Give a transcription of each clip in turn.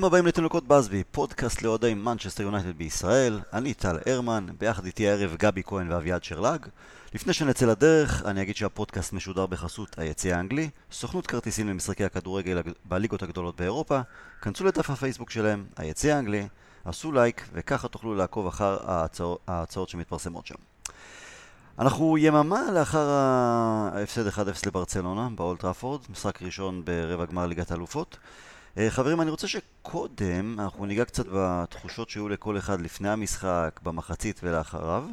ברוכים הבאים לתינוקות באזבי, פודקאסט לאוהדי מנצ'סטר יונייטד בישראל. אני טל הרמן, ביחד איתי הערב גבי כהן ואביעד שרלג. לפני שנצא לדרך, אני אגיד שהפודקאסט משודר בחסות היציע האנגלי, סוכנות כרטיסים למשחקי הכדורגל בליגות הגדולות באירופה. כנסו לדף הפייסבוק שלהם, היציע האנגלי, עשו לייק, וככה תוכלו לעקוב אחר ההצעות שמתפרסמות שם. אנחנו יממה לאחר ההפסד 1-0 לברצלונה באולד טראפורד, משחק ראשון ברבע גמר ליגת האלופות. אה, חברים, אני רוצה שקודם אנחנו ניגע קצת בתחושות שהיו לכל אחד לפני המשחק, במחצית ולאחריו,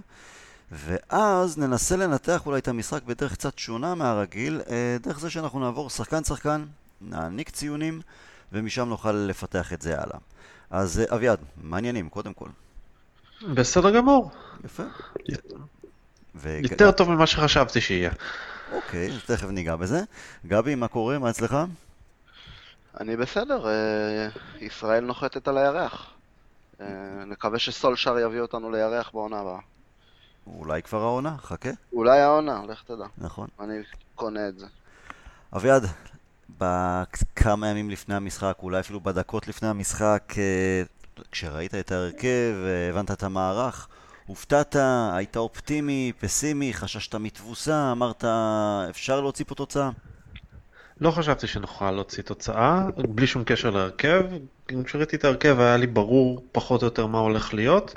ואז ננסה לנתח אולי את המשחק בדרך קצת שונה מהרגיל, אה, דרך זה שאנחנו נעבור שחקן-שחקן, נעניק ציונים, ומשם נוכל לפתח את זה הלאה. אז אה, אביעד, מעניינים, קודם כל. בסדר גמור. יפה. ו... יותר טוב ממה שחשבתי שיהיה. אוקיי, תכף ניגע בזה. גבי, מה קורה? מה אצלך? אני בסדר, אה, ישראל נוחתת על הירח. אה, נקווה שסולשר יביא אותנו לירח בעונה הבאה. אולי כבר העונה, חכה. אולי העונה, לך תדע. נכון. אני קונה את זה. אביעד, בכמה ימים לפני המשחק, אולי אפילו בדקות לפני המשחק, אה, כשראית את ההרכב, הבנת את המערך, הופתעת, היית אופטימי, פסימי, חששת מתבוסה, אמרת אפשר להוציא פה תוצאה? לא חשבתי שנוכל להוציא תוצאה, בלי שום קשר להרכב. כשראיתי את ההרכב היה לי ברור פחות או יותר מה הולך להיות.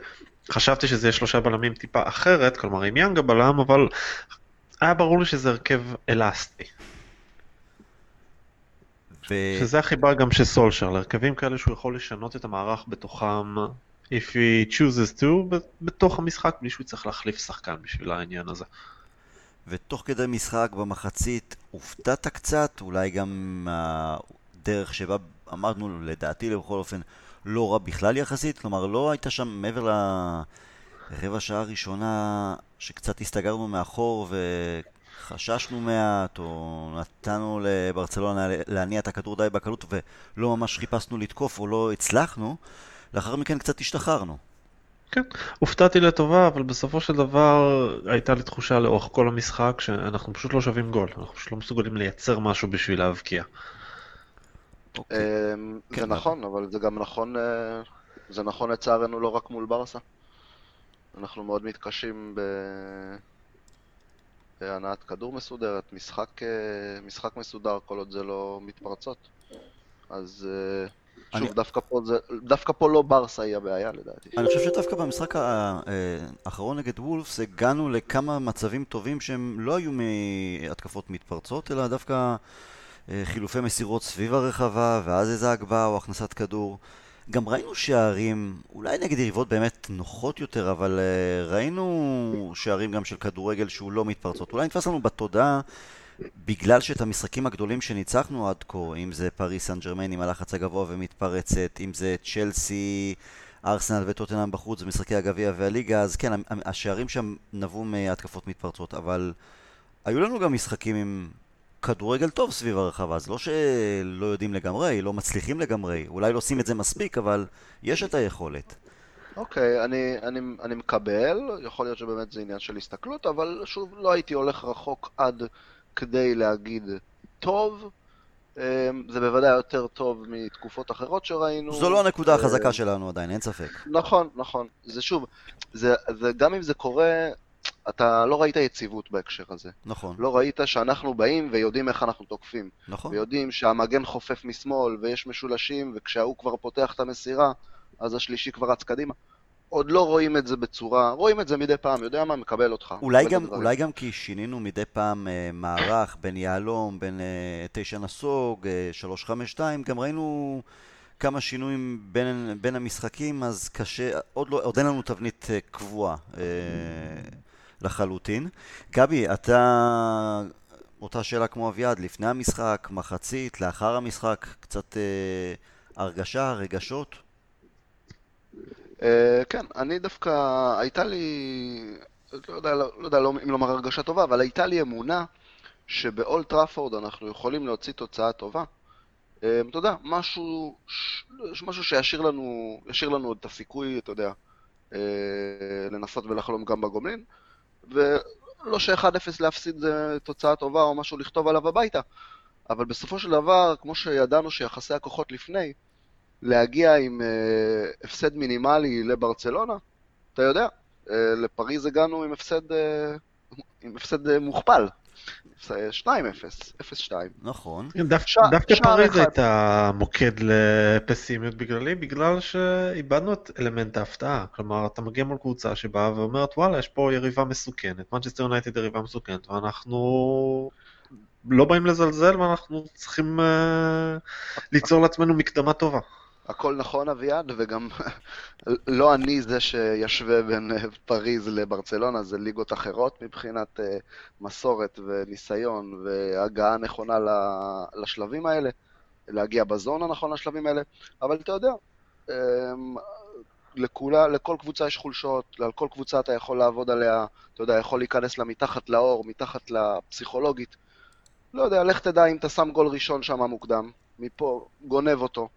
חשבתי שזה יהיה שלושה בלמים טיפה אחרת, כלומר עם יאנגה בלם, אבל היה ברור לי שזה הרכב אלסטי. ו... שזה החיבה גם של סולשר, להרכבים כאלה שהוא יכול לשנות את המערך בתוכם, if he chooses to, בתוך המשחק, בלי שהוא צריך להחליף שחקן בשביל העניין הזה. ותוך כדי משחק במחצית הופתעת קצת, אולי גם הדרך שבה אמרנו, לדעתי בכל אופן, לא רע בכלל יחסית, כלומר לא הייתה שם מעבר לרבע שעה הראשונה שקצת הסתגרנו מאחור וחששנו מעט, או נתנו לברצלונה להניע את הכדור די בקלות ולא ממש חיפשנו לתקוף או לא הצלחנו, לאחר מכן קצת השתחררנו. כן, הופתעתי לטובה, אבל בסופו של דבר הייתה לי תחושה לאורך כל המשחק שאנחנו פשוט לא שווים גול, אנחנו פשוט לא מסוגלים לייצר משהו בשביל להבקיע. אוקיי. אמ, זה כן, נכון, אבל זה גם נכון, אה, זה נכון לצערנו לא רק מול ברסה. אנחנו מאוד מתקשים בהנעת כדור מסודרת, משחק, אה, משחק מסודר כל עוד זה לא מתפרצות. אז אה, שוב, אני... דווקא, פה זה, דווקא פה לא ברסה היא הבעיה לדעתי. אני חושב שדווקא במשחק האחרון נגד וולפס הגענו לכמה מצבים טובים שהם לא היו מהתקפות מתפרצות, אלא דווקא אה, חילופי מסירות סביב הרחבה, ואז איזה הגבהה או הכנסת כדור. גם ראינו שערים, אולי נגד יריבות באמת נוחות יותר, אבל uh, ראינו שערים גם של כדורגל שהוא לא מתפרצות. אולי נתפס לנו בתודעה בגלל שאת המשחקים הגדולים שניצחנו עד כה, אם זה פריס סן ג'רמן עם הלחץ הגבוה ומתפרצת, אם זה צ'לסי, ארסנל וטוטנאם בחוץ במשחקי הגביע והליגה, אז כן, השערים שם נבעו מהתקפות מתפרצות, אבל היו לנו גם משחקים עם כדורגל טוב סביב הרחבה, אז לא שלא יודעים לגמרי, לא מצליחים לגמרי, אולי לא עושים את זה מספיק, אבל יש את היכולת. אוקיי, okay, אני, אני, אני מקבל, יכול להיות שבאמת זה עניין של הסתכלות, אבל שוב, לא הייתי הולך רחוק עד כדי להגיד טוב. אמ, זה בוודאי יותר טוב מתקופות אחרות שראינו. זו לא הנקודה החזקה שלנו עדיין, אין ספק. נכון, נכון. זה שוב, זה, זה, גם אם זה קורה, אתה לא ראית יציבות בהקשר הזה. נכון. לא ראית שאנחנו באים ויודעים איך אנחנו תוקפים. נכון. ויודעים שהמגן חופף משמאל ויש משולשים, וכשההוא כבר פותח את המסירה, אז השלישי כבר רץ קדימה. עוד לא רואים את זה בצורה, רואים את זה מדי פעם, יודע מה, מקבל אותך. אולי, גם, אולי גם כי שינינו מדי פעם אה, מערך בין יהלום, בין אה, תשע נסוג, אה, שלוש חמש שתיים, גם ראינו כמה שינויים בין, בין המשחקים, אז קשה, עוד, לא, עוד אין לנו תבנית אה, קבועה אה, לחלוטין. גבי, אתה, אותה שאלה כמו אביעד, לפני המשחק, מחצית, לאחר המשחק, קצת אה, הרגשה, רגשות? Uh, כן, אני דווקא, הייתה לי, לא יודע, לא, לא יודע לא, אם לומר הרגשה טובה, אבל הייתה לי אמונה שבאולט טראפורד אנחנו יכולים להוציא תוצאה טובה. Uh, אתה יודע, משהו, משהו שישאיר לנו, לנו את הסיכוי, אתה יודע, uh, לנסות ולחלום גם בגומלין, ולא ש-1-0 להפסיד זה תוצאה טובה או משהו לכתוב עליו הביתה, אבל בסופו של דבר, כמו שידענו שיחסי הכוחות לפני, להגיע עם אה, הפסד מינימלי לברצלונה, אתה יודע, אה, לפריז הגענו עם הפסד, אה, עם הפסד אה, מוכפל. 2-0, 0-2. נכון. דווקא ש- דווקא פריז. הייתה מוקד לפסימיות בגללי, בגלל שאיבדנו את אלמנט ההפתעה. כלומר, אתה מגיע מול קבוצה שבאה ואומרת, וואלה, יש פה יריבה מסוכנת, מנצ'סטר יונייטד יריבה מסוכנת, ואנחנו לא באים לזלזל, ואנחנו צריכים אה, ליצור לעצמנו מקדמה טובה. הכל נכון אביעד, וגם לא אני זה שישווה בין אה, פריז לברצלונה, זה ליגות אחרות מבחינת אה, מסורת וניסיון והגעה נכונה לשלבים האלה, להגיע בזון הנכון לשלבים האלה, אבל אתה יודע, אמ, לכולה, לכל קבוצה יש חולשות, על כל קבוצה אתה יכול לעבוד עליה, אתה יודע, יכול להיכנס לה מתחת לאור, מתחת לפסיכולוגית. לא יודע, לך תדע אם אתה שם גול ראשון שם מוקדם, מפה, גונב אותו.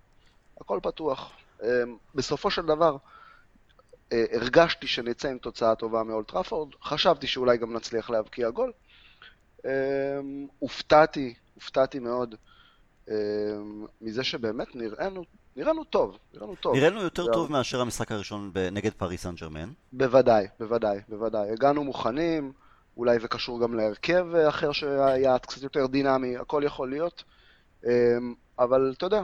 הכל פתוח. אמ, בסופו של דבר, אה, הרגשתי שנצא עם תוצאה טובה מאולטראפורד, חשבתי שאולי גם נצליח להבקיע גול. אמ, הופתעתי, הופתעתי מאוד אמ, מזה שבאמת נראינו, נראינו טוב, נראינו טוב. נראינו יותר טוב מאשר המשחק הראשון נגד פריס סן ג'רמן. בוודאי, בוודאי, בוודאי. הגענו מוכנים, אולי זה קשור גם להרכב אחר שהיה קצת יותר דינמי, הכל יכול להיות. אבל אתה יודע,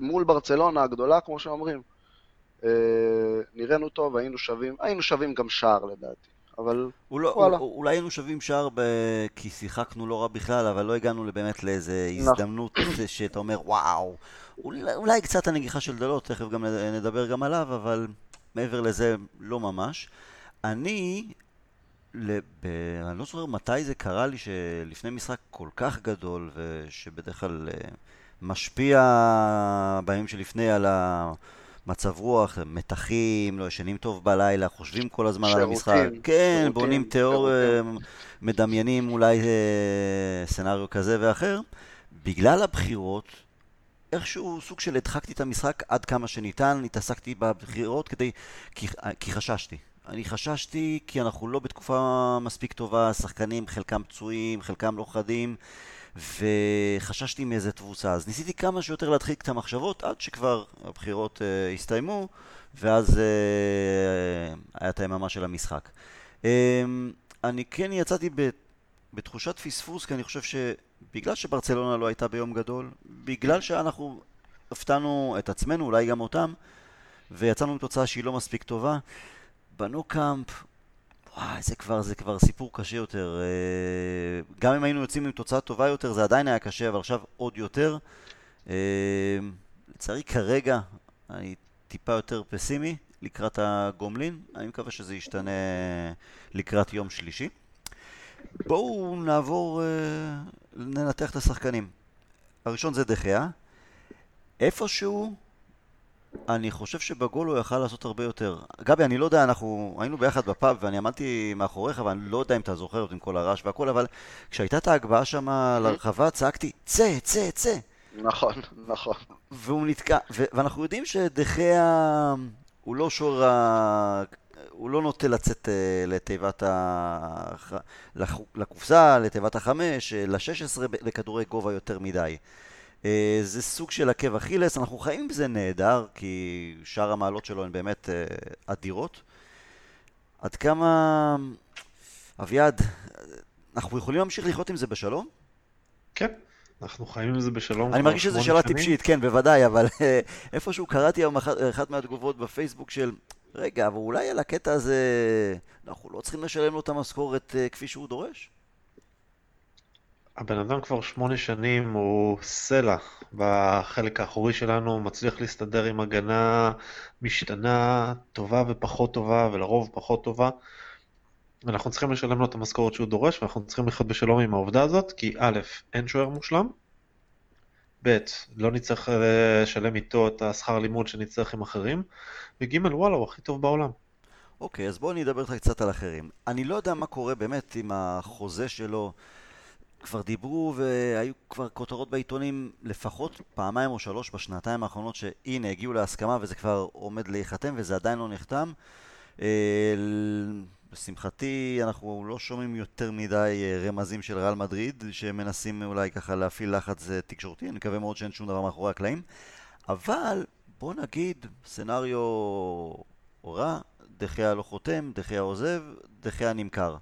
מול ברצלונה הגדולה, כמו שאומרים, אה, נראינו טוב, היינו שווים, היינו שווים גם שער לדעתי. אבל הוא לא, וואלה. אולי היינו שווים שער ב... כי שיחקנו לא רע בכלל, אבל לא הגענו באמת לאיזה נכון. הזדמנות שאתה אומר, וואו, אולי, אולי קצת הנגיחה של דלות, תכף גם נדבר גם עליו, אבל מעבר לזה, לא ממש. אני, לב... אני לא זוכר מתי זה קרה לי שלפני משחק כל כך גדול, ושבדרך כלל אה, משפיע בימים שלפני על ה... מצב רוח, מתחים, לא ישנים טוב בלילה, חושבים כל הזמן על המשחק. שירותים, כן, שירותים, בונים תיאור, שירותים. מדמיינים אולי אה, סצנריו כזה ואחר. בגלל הבחירות, איכשהו סוג של הדחקתי את המשחק עד כמה שניתן, התעסקתי בבחירות כדי... כי, כי חששתי. אני חששתי כי אנחנו לא בתקופה מספיק טובה, שחקנים חלקם פצועים, חלקם לא חדים, וחששתי מאיזה תבוסה. אז ניסיתי כמה שיותר להדחיק את המחשבות עד שכבר הבחירות uh, הסתיימו, ואז uh, היה את היממה של המשחק. Um, אני כן יצאתי ב... בתחושת פספוס, כי אני חושב שבגלל שברצלונה לא הייתה ביום גדול, בגלל שאנחנו הפתענו את עצמנו, אולי גם אותם, ויצאנו עם תוצאה שהיא לא מספיק טובה, בנוקאמפ, וואי, זה כבר, זה כבר סיפור קשה יותר. אה, גם אם היינו יוצאים עם תוצאה טובה יותר, זה עדיין היה קשה, אבל עכשיו עוד יותר. אה, לצערי כרגע אני טיפה יותר פסימי לקראת הגומלין, אני מקווה שזה ישתנה לקראת יום שלישי. בואו נעבור, אה, ננתח את השחקנים. הראשון זה דחיה. איפשהו, אני חושב שבגול הוא יכל לעשות הרבה יותר. גבי, אני לא יודע, אנחנו היינו ביחד בפאב ואני עמדתי מאחוריך ואני לא יודע אם אתה זוכר אותי עם כל הרעש והכל, אבל כשהייתה את ההגבהה שם לרחבה צעקתי, צא, צא, צא. נכון, נכון. והוא נתקע, ו- ואנחנו יודעים שדחיה הוא לא שור ה... הוא לא נוטה לצאת אה, לתיבת ה... לח- לקופסה, לתיבת החמש, אה, לשש עשרה לכדורי גובה יותר מדי. אה, זה סוג של עקב אכילס, אנחנו חיים עם זה נהדר, כי שאר המעלות שלו הן באמת אה, אדירות. עד כמה... אביעד, אנחנו יכולים להמשיך לחיות עם זה בשלום? כן, אנחנו חיים עם זה בשלום אני מרגיש שזו שאלה שנים. טיפשית, כן, בוודאי, אבל אה, איפשהו קראתי היום אחת, אחת מהתגובות בפייסבוק של רגע, אבל אולי על הקטע הזה אנחנו לא צריכים לשלם לו את המשכורת כפי שהוא דורש? הבן אדם כבר שמונה שנים הוא סלע בחלק האחורי שלנו, הוא מצליח להסתדר עם הגנה משתנה, טובה ופחות טובה, ולרוב פחות טובה. אנחנו צריכים לשלם לו את המשכורת שהוא דורש, ואנחנו צריכים לחיות בשלום עם העובדה הזאת, כי א', אין שוער מושלם, ב', לא נצטרך אה, לשלם איתו את השכר לימוד שנצטרך עם אחרים, וג', וואלה, הוא הכי טוב בעולם. אוקיי, אז בואו אני אדבר איתך קצת על אחרים. אני לא יודע מה קורה באמת עם החוזה שלו. כבר דיברו והיו כבר כותרות בעיתונים לפחות פעמיים או שלוש בשנתיים האחרונות שהנה הגיעו להסכמה וזה כבר עומד להיחתם וזה עדיין לא נחתם. אה, לשמחתי אנחנו לא שומעים יותר מדי אה, רמזים של ריאל מדריד שמנסים אולי ככה להפעיל לחץ אה, תקשורתי, אני מקווה מאוד שאין שום דבר מאחורי הקלעים. אבל בוא נגיד, סנאריו רע, דחיה לא חותם, דחיה עוזב, דחיה נמכר.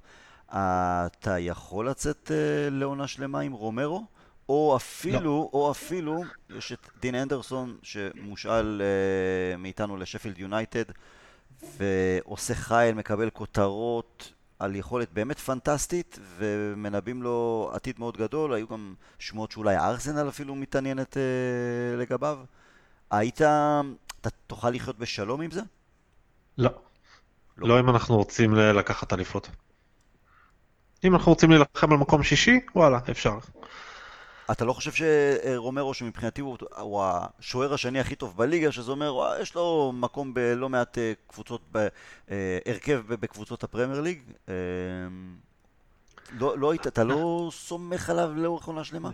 אתה יכול לצאת uh, לעונה שלמה עם רומרו? או אפילו, לא. או אפילו, יש את דין אנדרסון שמושאל uh, מאיתנו לשפילד יונייטד ועושה חייל, מקבל כותרות על יכולת באמת פנטסטית ומנבאים לו עתיד מאוד גדול, היו גם שמועות שאולי ארסנל אפילו מתעניינת uh, לגביו. היית, אתה תוכל לחיות בשלום עם זה? לא. לא, לא אם אנחנו רוצים לקחת אליפות. אם אנחנו רוצים להילחם על מקום שישי, וואלה, אפשר. אתה לא חושב שרומרו, שמבחינתי הוא, הוא השוער השני הכי טוב בליגה, שזה אומר, ווא, יש לו מקום בלא מעט אה, קבוצות, אה, הרכב בקבוצות הפרמייר ליג? אה, לא, לא, אתה לא סומך עליו לאורך עונה שלמה?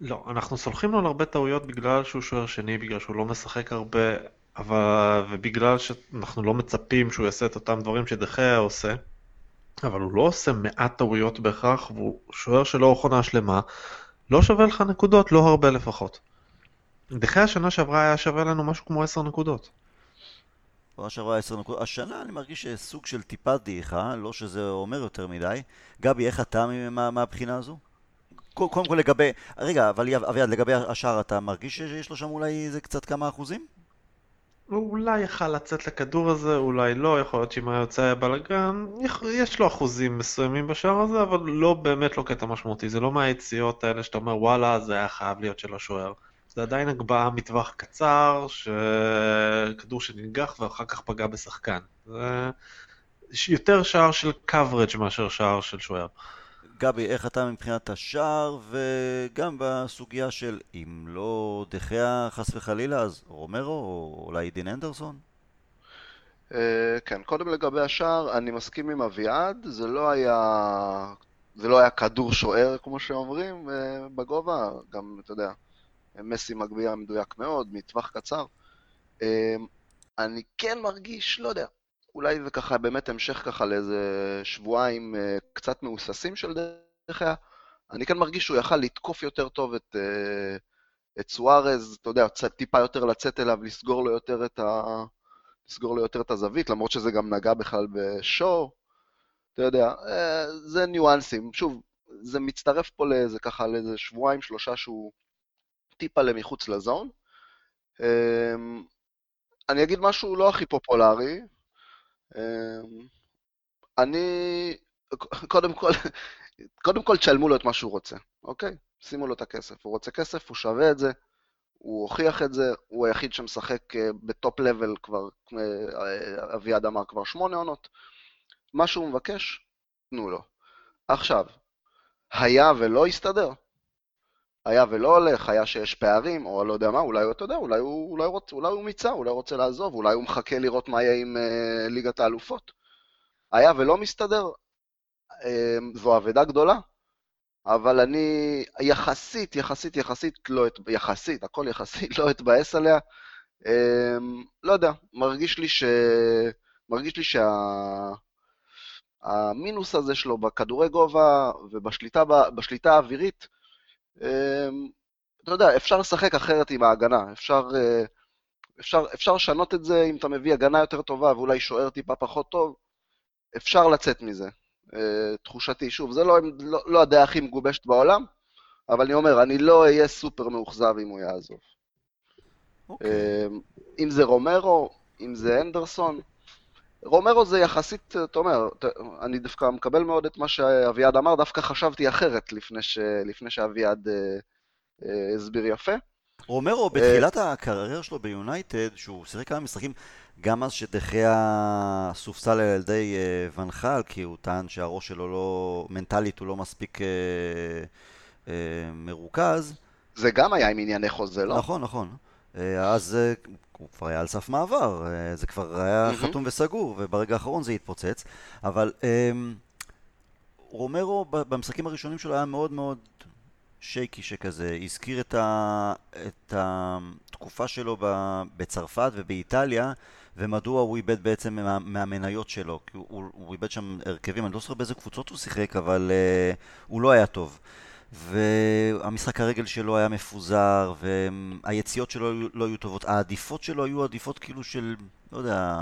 לא, אנחנו סולחים לו על הרבה טעויות בגלל שהוא שוער שני, בגלל שהוא לא משחק הרבה, אבל... ובגלל שאנחנו לא מצפים שהוא יעשה את אותם דברים שדחיה עושה, אבל הוא לא עושה מעט טעויות בהכרח, והוא שוער שלא עונה שלמה, לא שווה לך נקודות, לא הרבה לפחות. דחי השנה שעברה היה שווה לנו משהו כמו 10 נקודות. שנה שעברה 10 נקודות. השנה אני מרגיש סוג של טיפה דעיכה, לא שזה אומר יותר מדי. גבי, איך אתה מהבחינה הזו? קודם כל לגבי, רגע, אבל אביעד, לגבי השאר, אתה מרגיש שיש לו שם אולי איזה קצת כמה אחוזים? הוא אולי יכל לצאת לכדור הזה, אולי לא, יכול להיות שאם היה יוצא היה בלאגן, יש לו אחוזים מסוימים בשער הזה, אבל לא באמת לא קטע משמעותי, זה לא מהיציאות האלה שאתה אומר וואלה, זה היה חייב להיות של השוער. זה עדיין הגבהה מטווח קצר, כדור שננגח ואחר כך פגע בשחקן. זה יותר שער של coverage מאשר שער של שוער. גבי, איך אתה מבחינת השער, וגם בסוגיה של אם לא דחיה חס וחלילה, אז רומרו, או אולי דין אנדרסון? Uh, כן, קודם לגבי השער, אני מסכים עם אביעד, זה לא היה, זה לא היה כדור שוער, כמו שאומרים, uh, בגובה, גם, אתה יודע, מסי מגביה מדויק מאוד, מטווח קצר. Uh, אני כן מרגיש, לא יודע, אולי זה ככה באמת המשך ככה לאיזה שבועיים אה, קצת מהוססים של אגב. אני כן מרגיש שהוא יכל לתקוף יותר טוב את, אה, את סוארז, אתה יודע, טיפה יותר לצאת אליו, לסגור לו יותר את, ה... לסגור לו יותר את הזווית, למרות שזה גם נגע בכלל בשואו. אתה יודע, אה, זה ניואנסים. שוב, זה מצטרף פה לאיזה ככה, לאיזה שבועיים, שלושה שהוא טיפה למחוץ לזון. אני אגיד משהו לא הכי פופולרי, אמ, אני, קודם כל, קודם כל תשלמו לו את מה שהוא רוצה, אוקיי? שימו לו את הכסף. הוא רוצה כסף, הוא שווה את זה, הוא הוכיח את זה, הוא היחיד שמשחק אה, בטופ לבל כבר, אה, אביעד אמר, כבר שמונה עונות. מה שהוא מבקש, תנו לו. עכשיו, היה ולא יסתדר, היה ולא הולך, היה שיש פערים, או לא יודע מה, אולי, אתה יודע, אולי הוא, אולי, רוצ, אולי הוא מיצה, אולי הוא רוצה לעזוב, אולי הוא מחכה לראות מה יהיה עם uh, ליגת האלופות. היה ולא מסתדר, uh, זו אבדה גדולה, אבל אני יחסית, יחסית, יחסית, לא, יחסית, הכל יחסית, לא אתבאס עליה. Uh, לא יודע, מרגיש לי ש... מרגיש לי שה... המינוס הזה שלו בכדורי גובה ובשליטה האווירית, אמ, אתה יודע, אפשר לשחק אחרת עם ההגנה, אפשר, אה, אפשר, אפשר לשנות את זה אם אתה מביא הגנה יותר טובה ואולי שוער טיפה פחות טוב, אפשר לצאת מזה. אה, תחושתי, שוב, זה לא, לא, לא הדעה הכי מגובשת בעולם, אבל אני אומר, אני לא אהיה סופר מאוכזב אם הוא יעזוב. Okay. אוקיי. אמ, אם זה רומרו, אם זה אנדרסון, רומרו זה יחסית, אתה אומר, אני דווקא מקבל מאוד את מה שאביעד אמר, דווקא חשבתי אחרת לפני, ש, לפני שאביעד אה, אה, הסביר יפה. רומרו, אה, בתחילת הקריירה שלו ביונייטד, שהוא שיחק כמה משחקים, גם אז שדחיה סופסל על ידי אה, ונחל, כי הוא טען שהראש שלו לא, מנטלית הוא לא מספיק אה, אה, מרוכז. זה גם היה עם ענייני חוזה, לא? נכון, נכון. אה, אז אה, הוא כבר היה על סף מעבר, אה, זה כבר היה mm-hmm. חתום וסגור, וברגע האחרון זה התפוצץ. אבל אמ, רומרו במשחקים הראשונים שלו היה מאוד מאוד שייקי שכזה, הזכיר את, ה, את התקופה שלו בצרפת ובאיטליה, ומדוע הוא איבד בעצם מה, מהמניות שלו, כי הוא, הוא איבד שם הרכבים, אני לא זוכר באיזה קבוצות הוא שיחק, אבל uh, הוא לא היה טוב. והמשחק הרגל שלו היה מפוזר, והיציאות שלו לא היו טובות. העדיפות שלו היו עדיפות כאילו של, לא יודע,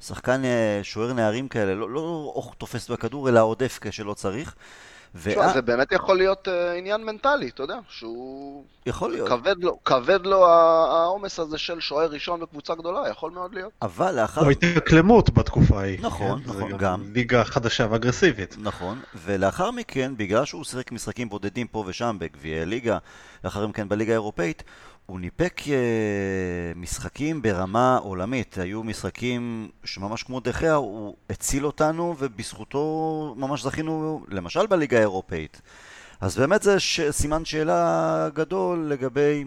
שחקן אה, שוער נערים כאלה, לא, לא תופס בכדור, אלא עודף כשלא צריך. תשמע, זה באמת יכול להיות uh, עניין מנטלי, אתה יודע, שהוא... יכול להיות. כבד לו, כבד לו העומס הזה של שוער ראשון בקבוצה גדולה, יכול מאוד להיות. אבל לאחר... או התאקלמות בתקופה ההיא. נכון, כן, נכון, גם. ליגה חדשה ואגרסיבית. נכון, ולאחר מכן, בגלל שהוא שיחק משחקים בודדים פה ושם בגביעי ליגה, לאחר מכן בליגה האירופאית, הוא ניפק אה, משחקים ברמה עולמית, היו משחקים שממש כמו דחיה, הוא הציל אותנו ובזכותו ממש זכינו למשל בליגה האירופאית. אז באמת זה ש... סימן שאלה גדול לגבי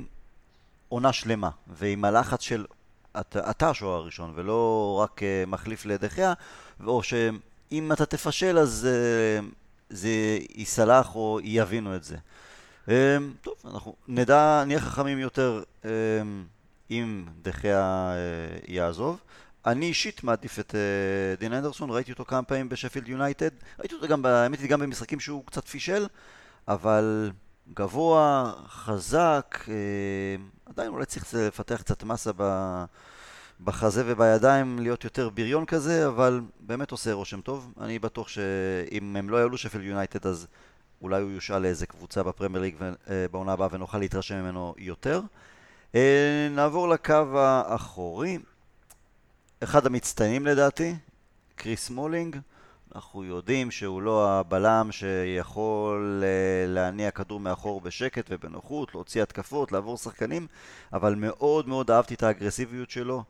עונה שלמה, ועם הלחץ של אתה השוער הראשון ולא רק uh, מחליף לדחיה, או שאם אתה תפשל אז uh, זה ייסלח או יבינו את זה. אמ, טוב, אנחנו נדע, נהיה חכמים יותר אמ, אם דחיה אה, יעזוב. אני אישית מעדיף את אה, דין אנדרסון, ראיתי אותו כמה פעמים בשפילד יונייטד, ראיתי אותו גם, האמת היא גם במשחקים שהוא קצת פישל, אבל גבוה, חזק, אה, עדיין אולי צריך לפתח קצת מסה בחזה ובידיים, להיות יותר בריון כזה, אבל באמת עושה רושם טוב. אני בטוח שאם הם לא יעלו שפילד יונייטד אז אולי הוא יושאל לאיזה קבוצה בפרמייר ליג אה, בעונה הבאה ונוכל להתרשם ממנו יותר. אה, נעבור לקו האחורי. אחד המצטיינים לדעתי, קריס מולינג. אנחנו יודעים שהוא לא הבלם שיכול אה, להניע כדור מאחור בשקט ובנוחות, להוציא התקפות, לעבור שחקנים, אבל מאוד מאוד אהבתי את האגרסיביות שלו.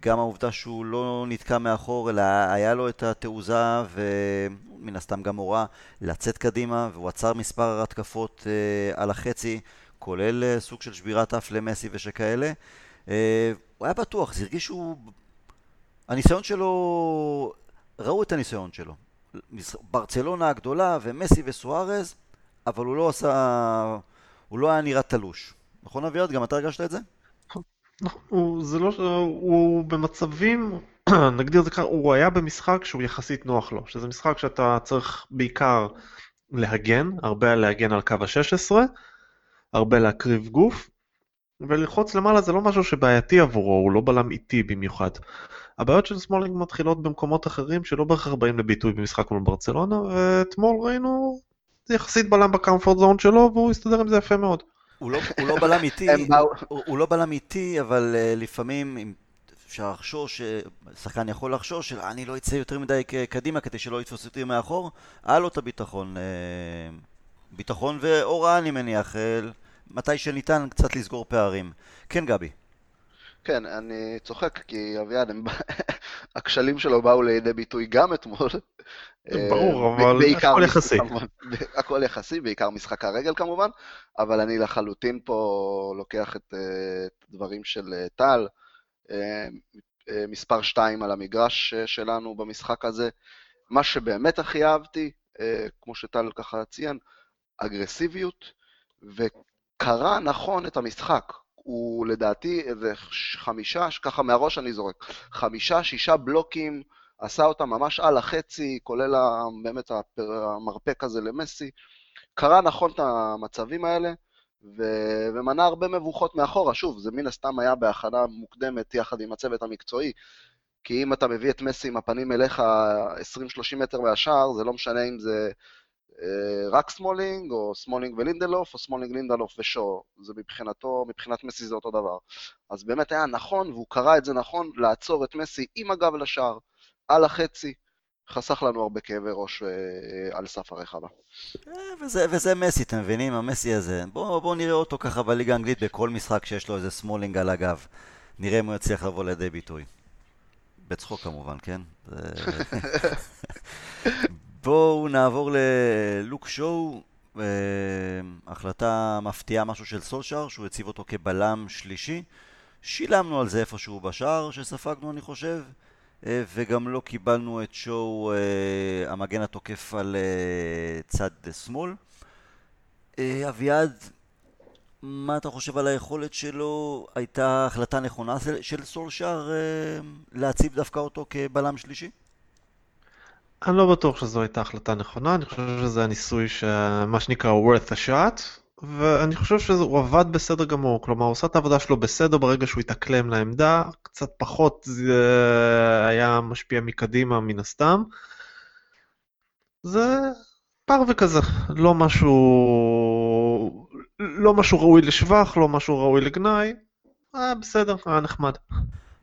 גם העובדה שהוא לא נתקע מאחור, אלא היה לו את התעוזה ומן הסתם גם הוראה לצאת קדימה, והוא עצר מספר התקפות uh, על החצי, כולל uh, סוג של שבירת אף למסי ושכאלה. הוא היה בטוח, זה הרגיש שהוא... הניסיון שלו... ראו את הניסיון שלו. ברצלונה הגדולה ומסי וסוארז, אבל הוא לא עשה... הוא לא היה נראה תלוש. נכון אביעד? גם אתה הרגשת את זה? נכון, זה לא, הוא במצבים, נגדיר את זה ככה, הוא היה במשחק שהוא יחסית נוח לו, שזה משחק שאתה צריך בעיקר להגן, הרבה להגן על קו ה-16, הרבה להקריב גוף, וללחוץ למעלה זה לא משהו שבעייתי עבורו, הוא לא בלם איטי במיוחד. הבעיות של סמולינג מתחילות במקומות אחרים שלא בהכרח באים לביטוי במשחק מול ברצלונה, ואתמול ראינו יחסית בלם בקמפורט זון שלו, והוא הסתדר עם זה יפה מאוד. הוא לא, לא בלם איטי, הוא, לא בלם איטי, אבל uh, לפעמים אם אפשר לחשוש, שחקן יכול לחשוש, אני לא אצא יותר מדי קדימה כדי שלא יתפוס אותי מאחור, היה לו את הביטחון. Uh, ביטחון והוראה אני מניח, מתי שניתן קצת לסגור פערים. כן גבי. כן, אני צוחק כי אביעד, הכשלים שלו באו לידי ביטוי גם אתמול. ברור, אבל הכל יחסי. הכל יחסי, בעיקר משחק הרגל כמובן, אבל אני לחלוטין פה לוקח את הדברים של אה, טל, אה, אה, מספר 2 על המגרש שלנו במשחק הזה. מה שבאמת הכי אהבתי, כמו שטל ככה ציין, אגרסיביות, וקרא נכון את המשחק. הוא לדעתי איזה חמישה, ככה מהראש אני זורק, חמישה, שישה בלוקים, עשה אותם ממש על החצי, כולל באמת המרפק הזה למסי. קרא נכון את המצבים האלה, ו... ומנע הרבה מבוכות מאחורה. שוב, זה מן הסתם היה בהכנה מוקדמת יחד עם הצוות המקצועי, כי אם אתה מביא את מסי עם הפנים אליך 20-30 מטר מהשער, זה לא משנה אם זה רק סמולינג, או סמולינג ולינדלוף, או סמולינג, לינדלוף ושואו. זה מבחינתו, מבחינת מסי זה אותו דבר. אז באמת היה נכון, והוא קרא את זה נכון, לעצור את מסי עם הגב לשער, על החצי, חסך לנו הרבה כאבי ראש אה, על סף הרחבה. אה, וזה, וזה מסי, אתם מבינים? המסי הזה. בואו בוא נראה אותו ככה בליגה האנגלית בכל משחק שיש לו איזה סמולינג על הגב. נראה אם הוא יצליח לבוא לידי ביטוי. בצחוק כמובן, כן? בואו נעבור ללוק שואו, אה, החלטה מפתיעה משהו של סולשאר, שהוא הציב אותו כבלם שלישי. שילמנו על זה איפשהו בשער שספגנו אני חושב, אה, וגם לא קיבלנו את שואו אה, המגן התוקף על צד שמאל. אביעד, מה אתה חושב על היכולת שלו? הייתה החלטה נכונה של סולשאר להציב דווקא אותו כבלם שלישי? אני לא בטוח שזו הייתה החלטה נכונה, אני חושב שזה הניסוי שמה שנקרא worth a shot, ואני חושב שהוא עבד בסדר גמור, כלומר הוא עושה את העבודה שלו בסדר ברגע שהוא התאקלם לעמדה, קצת פחות זה היה משפיע מקדימה מן הסתם. זה פרווה כזה, לא משהו, לא משהו ראוי לשבח, לא משהו ראוי לגנאי, היה בסדר, היה נחמד.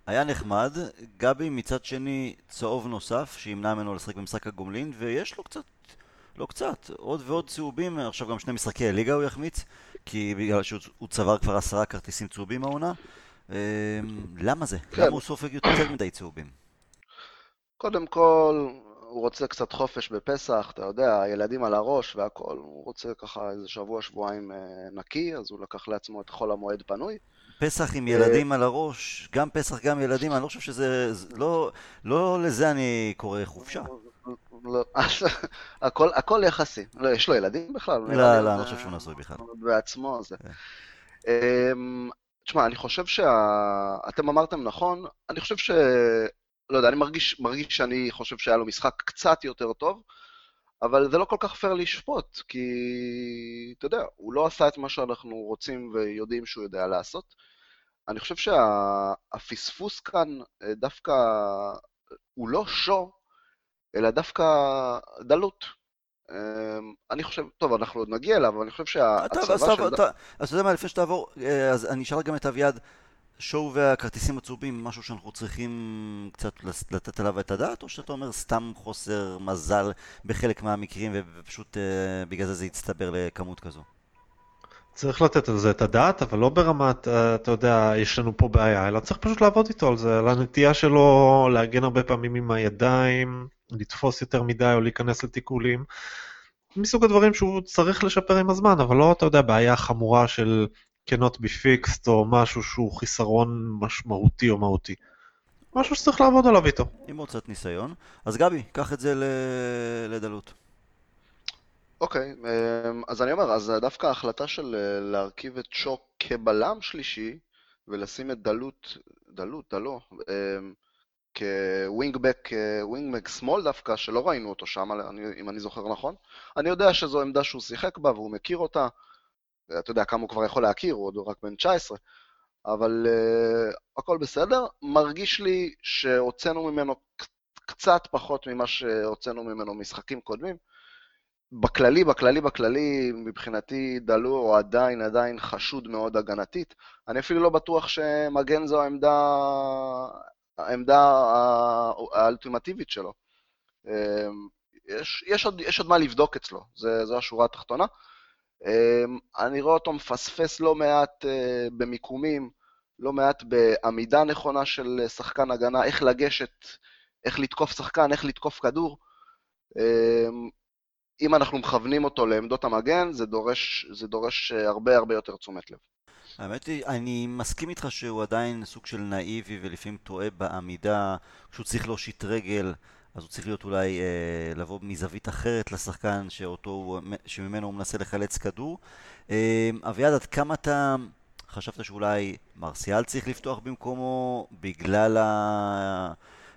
היה נחמד, גבי מצד שני צהוב נוסף שימנע ממנו לשחק במשחק הגומלין ויש לו קצת, לא קצת, עוד ועוד צהובים, עכשיו גם שני משחקי הליגה הוא יחמיץ כי בגלל שהוא צבר כבר עשרה כרטיסים צהובים העונה אמ, למה זה? כן. למה הוא סופג יותר מדי צהובים? קודם כל, הוא רוצה קצת חופש בפסח, אתה יודע, ילדים על הראש והכל, הוא רוצה ככה איזה שבוע, שבועיים אה, נקי, אז הוא לקח לעצמו את חול המועד פנוי. פסח עם ילדים על הראש, גם פסח גם ילדים, אני לא חושב שזה, לא, לא לזה אני קורא חופשה. לא, הכל, הכל יחסי. לא, יש לו ילדים בכלל? לא, לא, אני לא חושב שהוא נשוי בכלל. בעצמו, זה. כן. אמ, תשמע, אני חושב שאתם אמרתם נכון, אני חושב ש... לא יודע, אני מרגיש, מרגיש שאני חושב שהיה לו משחק קצת יותר טוב, אבל זה לא כל כך פייר לשפוט, כי אתה יודע, הוא לא עשה את מה שאנחנו רוצים ויודעים שהוא יודע לעשות. אני חושב שהפספוס כאן אה, דווקא הוא לא שו, אלא דווקא דלות. אמ, אני חושב, טוב, אנחנו עוד נגיע אליו, אבל אני חושב שהצבא של... אז אתה יודע מה, לפני שתעבור, אה, אז אני אשאל גם את אביעד. שואו והכרטיסים הצהובים, משהו שאנחנו צריכים קצת לתת עליו את הדעת, או שאתה אומר סתם חוסר מזל בחלק מהמקרים ופשוט uh, בגלל זה זה יצטבר לכמות כזו? צריך לתת על זה את הדעת, אבל לא ברמת, uh, אתה יודע, יש לנו פה בעיה, אלא צריך פשוט לעבוד איתו על זה, על הנטייה שלו להגן הרבה פעמים עם הידיים, לתפוס יותר מדי או להיכנס לתיקולים. מסוג הדברים שהוא צריך לשפר עם הזמן, אבל לא, אתה יודע, בעיה חמורה של cannot be fixed או משהו שהוא חיסרון משמעותי או מהותי. משהו שצריך לעבוד עליו איתו. עם עוד קצת ניסיון. אז גבי, קח את זה לדלות. אוקיי, אמ, אז אני אומר, אז דווקא ההחלטה של אה, להרכיב את שוק כבלם שלישי ולשים את דלות, דלות, דלו, אמ, כווינגבק, ווינגבק שמאל דווקא, שלא ראינו אותו שם, אם אני זוכר נכון. אני יודע שזו עמדה שהוא שיחק בה והוא מכיר אותה. אתה יודע כמה הוא כבר יכול להכיר, הוא עוד רק בן 19, אבל uh, הכל בסדר. מרגיש לי שהוצאנו ממנו קצת פחות ממה שהוצאנו ממנו משחקים קודמים. בכללי, בכללי, בכללי, מבחינתי דלו הוא עדיין, עדיין חשוד מאוד הגנתית. אני אפילו לא בטוח שמגן זו העמדה, העמדה האלטימטיבית שלו. אה, יש, יש, עוד, יש עוד מה לבדוק אצלו, זה, זו השורה התחתונה. אמ, אני רואה אותו מפספס לא מעט אה, במיקומים, לא מעט בעמידה נכונה של שחקן הגנה, איך לגשת, איך לתקוף שחקן, איך לתקוף כדור. אמ, אם אנחנו מכוונים אותו לעמדות המגן, זה דורש, זה דורש הרבה הרבה יותר תשומת לב. האמת היא, אני מסכים איתך שהוא עדיין סוג של נאיבי ולפעמים טועה בעמידה, כשהוא צריך להושיט רגל. אז הוא צריך להיות אולי אה, לבוא מזווית אחרת לשחקן שאותו, שממנו הוא מנסה לחלץ כדור. אה, אביעד, עד כמה אתה חשבת שאולי מרסיאל צריך לפתוח במקומו בגלל ה...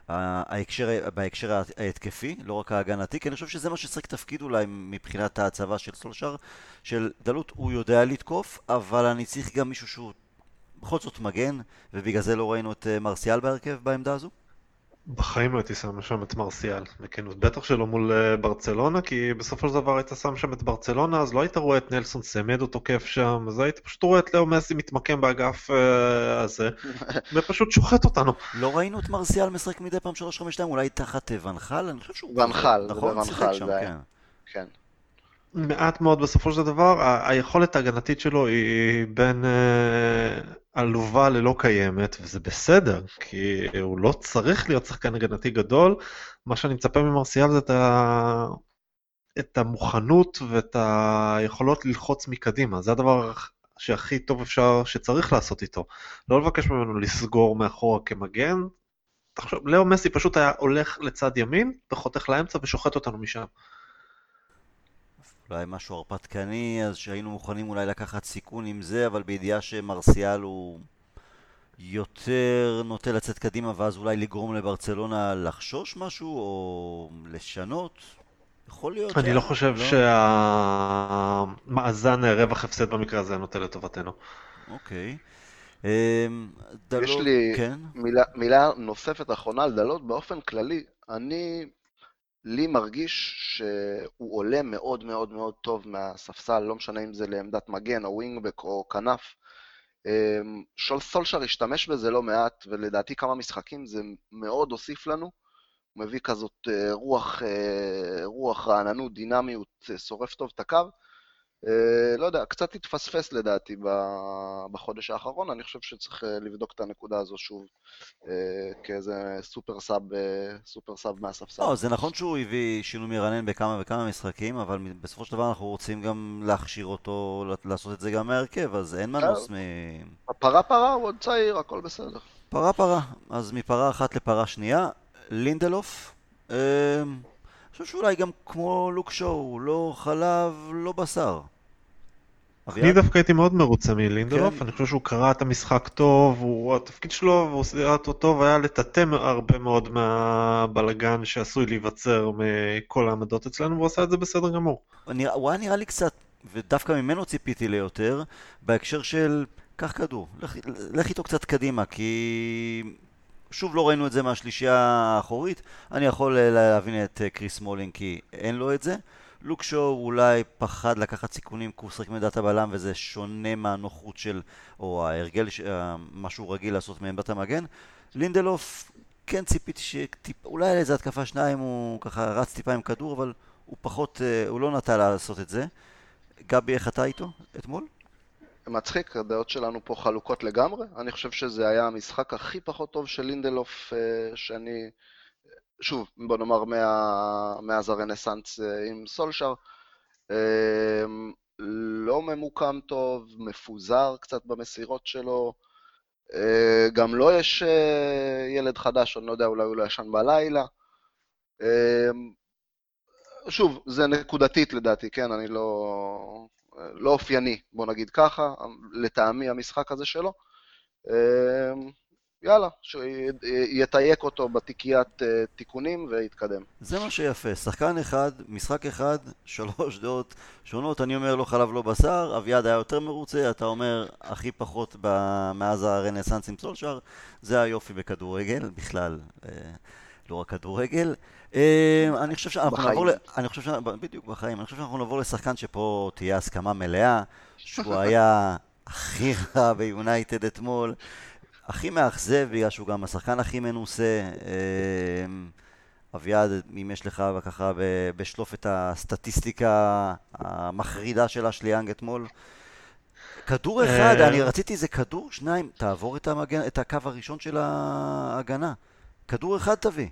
ההקשר, בהקשר ההתקפי, לא רק ההגנתי, כי אני חושב שזה מה שצריך תפקיד אולי מבחינת ההצבה של סולשר, של דלות, הוא יודע לתקוף, אבל אני צריך גם מישהו שהוא בכל זאת מגן, ובגלל זה לא ראינו את אה, מרסיאל בהרכב בעמדה הזו? בחיים לא הייתי שם שם את מרסיאל, בכנות. בטח שלא מול אה, ברצלונה, כי בסופו של דבר היית שם שם את ברצלונה, אז לא היית רואה את נלסון סמדו תוקף שם, אז היית פשוט רואה את לאו מסי מתמקם באגף uh, הזה, ופשוט שוחט אותנו. לא ראינו את מרסיאל משחק מדי פעם 3-5-2, אולי תחת ונחל? אני חושב שהוא... ונחל, נכון? ונחל זה היה. כן. מעט מאוד בסופו של דבר, ה- היכולת ההגנתית שלו היא בין uh, עלובה ללא קיימת, וזה בסדר, כי הוא לא צריך להיות שחקן הגנתי גדול, מה שאני מצפה ממרסיאל זה את, ה... את המוכנות ואת היכולות ללחוץ מקדימה, זה הדבר שהכי טוב אפשר, שצריך לעשות איתו. לא לבקש ממנו לסגור מאחורה כמגן, תחשוב, לאו מסי פשוט היה הולך לצד ימין וחותך לאמצע ושוחט אותנו משם. אולי משהו הרפתקני, אז שהיינו מוכנים אולי לקחת סיכון עם זה, אבל בידיעה שמרסיאל הוא יותר נוטה לצאת קדימה ואז אולי לגרום לברצלונה לחשוש משהו או לשנות? יכול להיות. אני? לא חושב שהמאזן רווח הפסד במקרה הזה נוטה לטובתנו. אוקיי. אמ, דלות, יש לי כן? מילה, מילה נוספת אחרונה על דלות, באופן כללי, אני, לי מרגיש שהוא עולה מאוד מאוד מאוד טוב מהספסל, לא משנה אם זה לעמדת מגן או ווינגבק או כנף. אמ, שול סולשר השתמש בזה לא מעט, ולדעתי כמה משחקים זה מאוד הוסיף לנו. הוא מביא כזאת אה, רוח, אה, רוח רעננות, דינמיות, אה, שורף טוב את הקו. אה, לא יודע, קצת התפספס לדעתי בחודש האחרון, אני חושב שצריך אה, לבדוק את הנקודה הזו שוב אה, כאיזה super sub, super sub מהספסל. לא, זה נכון שהוא הביא שינוי מרענן בכמה וכמה משחקים, אבל בסופו של דבר אנחנו רוצים גם להכשיר אותו, לעשות את זה גם מהרכב, אז אין מנוס מ... פרה פרה, הוא עוד צעיר, הכל בסדר. פרה פרה, אז מפרה אחת לפרה שנייה, לינדלוף, חושב שאולי גם כמו לוק שואו, לא חלב, לא בשר. אני דווקא הייתי מאוד מרוצה מלינדלוף, כן. אני חושב שהוא קרא את המשחק טוב, הוא, התפקיד שלו, והוא עושה אותו טוב, היה לטאטא הרבה מאוד מהבלגן שעשוי להיווצר מכל העמדות אצלנו, והוא עשה את זה בסדר גמור. הוא היה נראה לי קצת, ודווקא ממנו ציפיתי ליותר, בהקשר של, קח כדור, לך, לך איתו קצת קדימה, כי שוב לא ראינו את זה מהשלישייה האחורית, אני יכול אה, להבין את אה, קריס מולינג כי אין לו את זה. לוק שואו אולי פחד לקחת סיכונים כי הוא שחק מעמדת הבלם וזה שונה מהנוחות של, או ההרגל, אה, מה שהוא רגיל לעשות מעמדת המגן. לינדלוף, כן ציפיתי שאולי על איזה התקפה שניים הוא ככה רץ טיפה עם כדור, אבל הוא פחות, הוא לא נטה לעשות את זה. גבי, איך אתה איתו אתמול? מצחיק, הדעות שלנו פה חלוקות לגמרי. אני חושב שזה היה המשחק הכי פחות טוב של לינדלוף אה, שאני, שוב, בוא נאמר מה, מאז הרנסאנס אה, עם סולשר. אה, לא ממוקם טוב, מפוזר קצת במסירות שלו. גם לו לא יש ילד חדש, אני לא יודע, אולי הוא לא ישן בלילה. שוב, זה נקודתית לדעתי, כן? אני לא... לא אופייני, בוא נגיד ככה, לטעמי המשחק הזה שלו. אמ, יאללה, שיתייק אותו בתיקיית אה, תיקונים ויתקדם. זה מה שיפה, שחקן אחד, משחק אחד, שלוש דעות שונות, אני אומר לא חלב לא בשר, אביעד היה יותר מרוצה, אתה אומר הכי פחות מאז הרנסאנס עם סולשר, זה היופי בכדורגל, בכלל, אה, לא רק כדורגל. אמ, אני חושב שאנחנו נעבור, אני חושב ש... בדיוק בחיים, אני חושב שאנחנו נעבור לשחקן שפה תהיה הסכמה מלאה, שהוא היה הכי רע ביונייטד אתמול, הכי מאכזב בגלל שהוא גם השחקן הכי מנוסה. אמ, אביעד, אם יש לך ככה בשלוף את הסטטיסטיקה המחרידה של אשליאנג אתמול. כדור אחד, אה. אני רציתי איזה כדור, שניים, תעבור את, המגן, את הקו הראשון של ההגנה. כדור אחד תביא.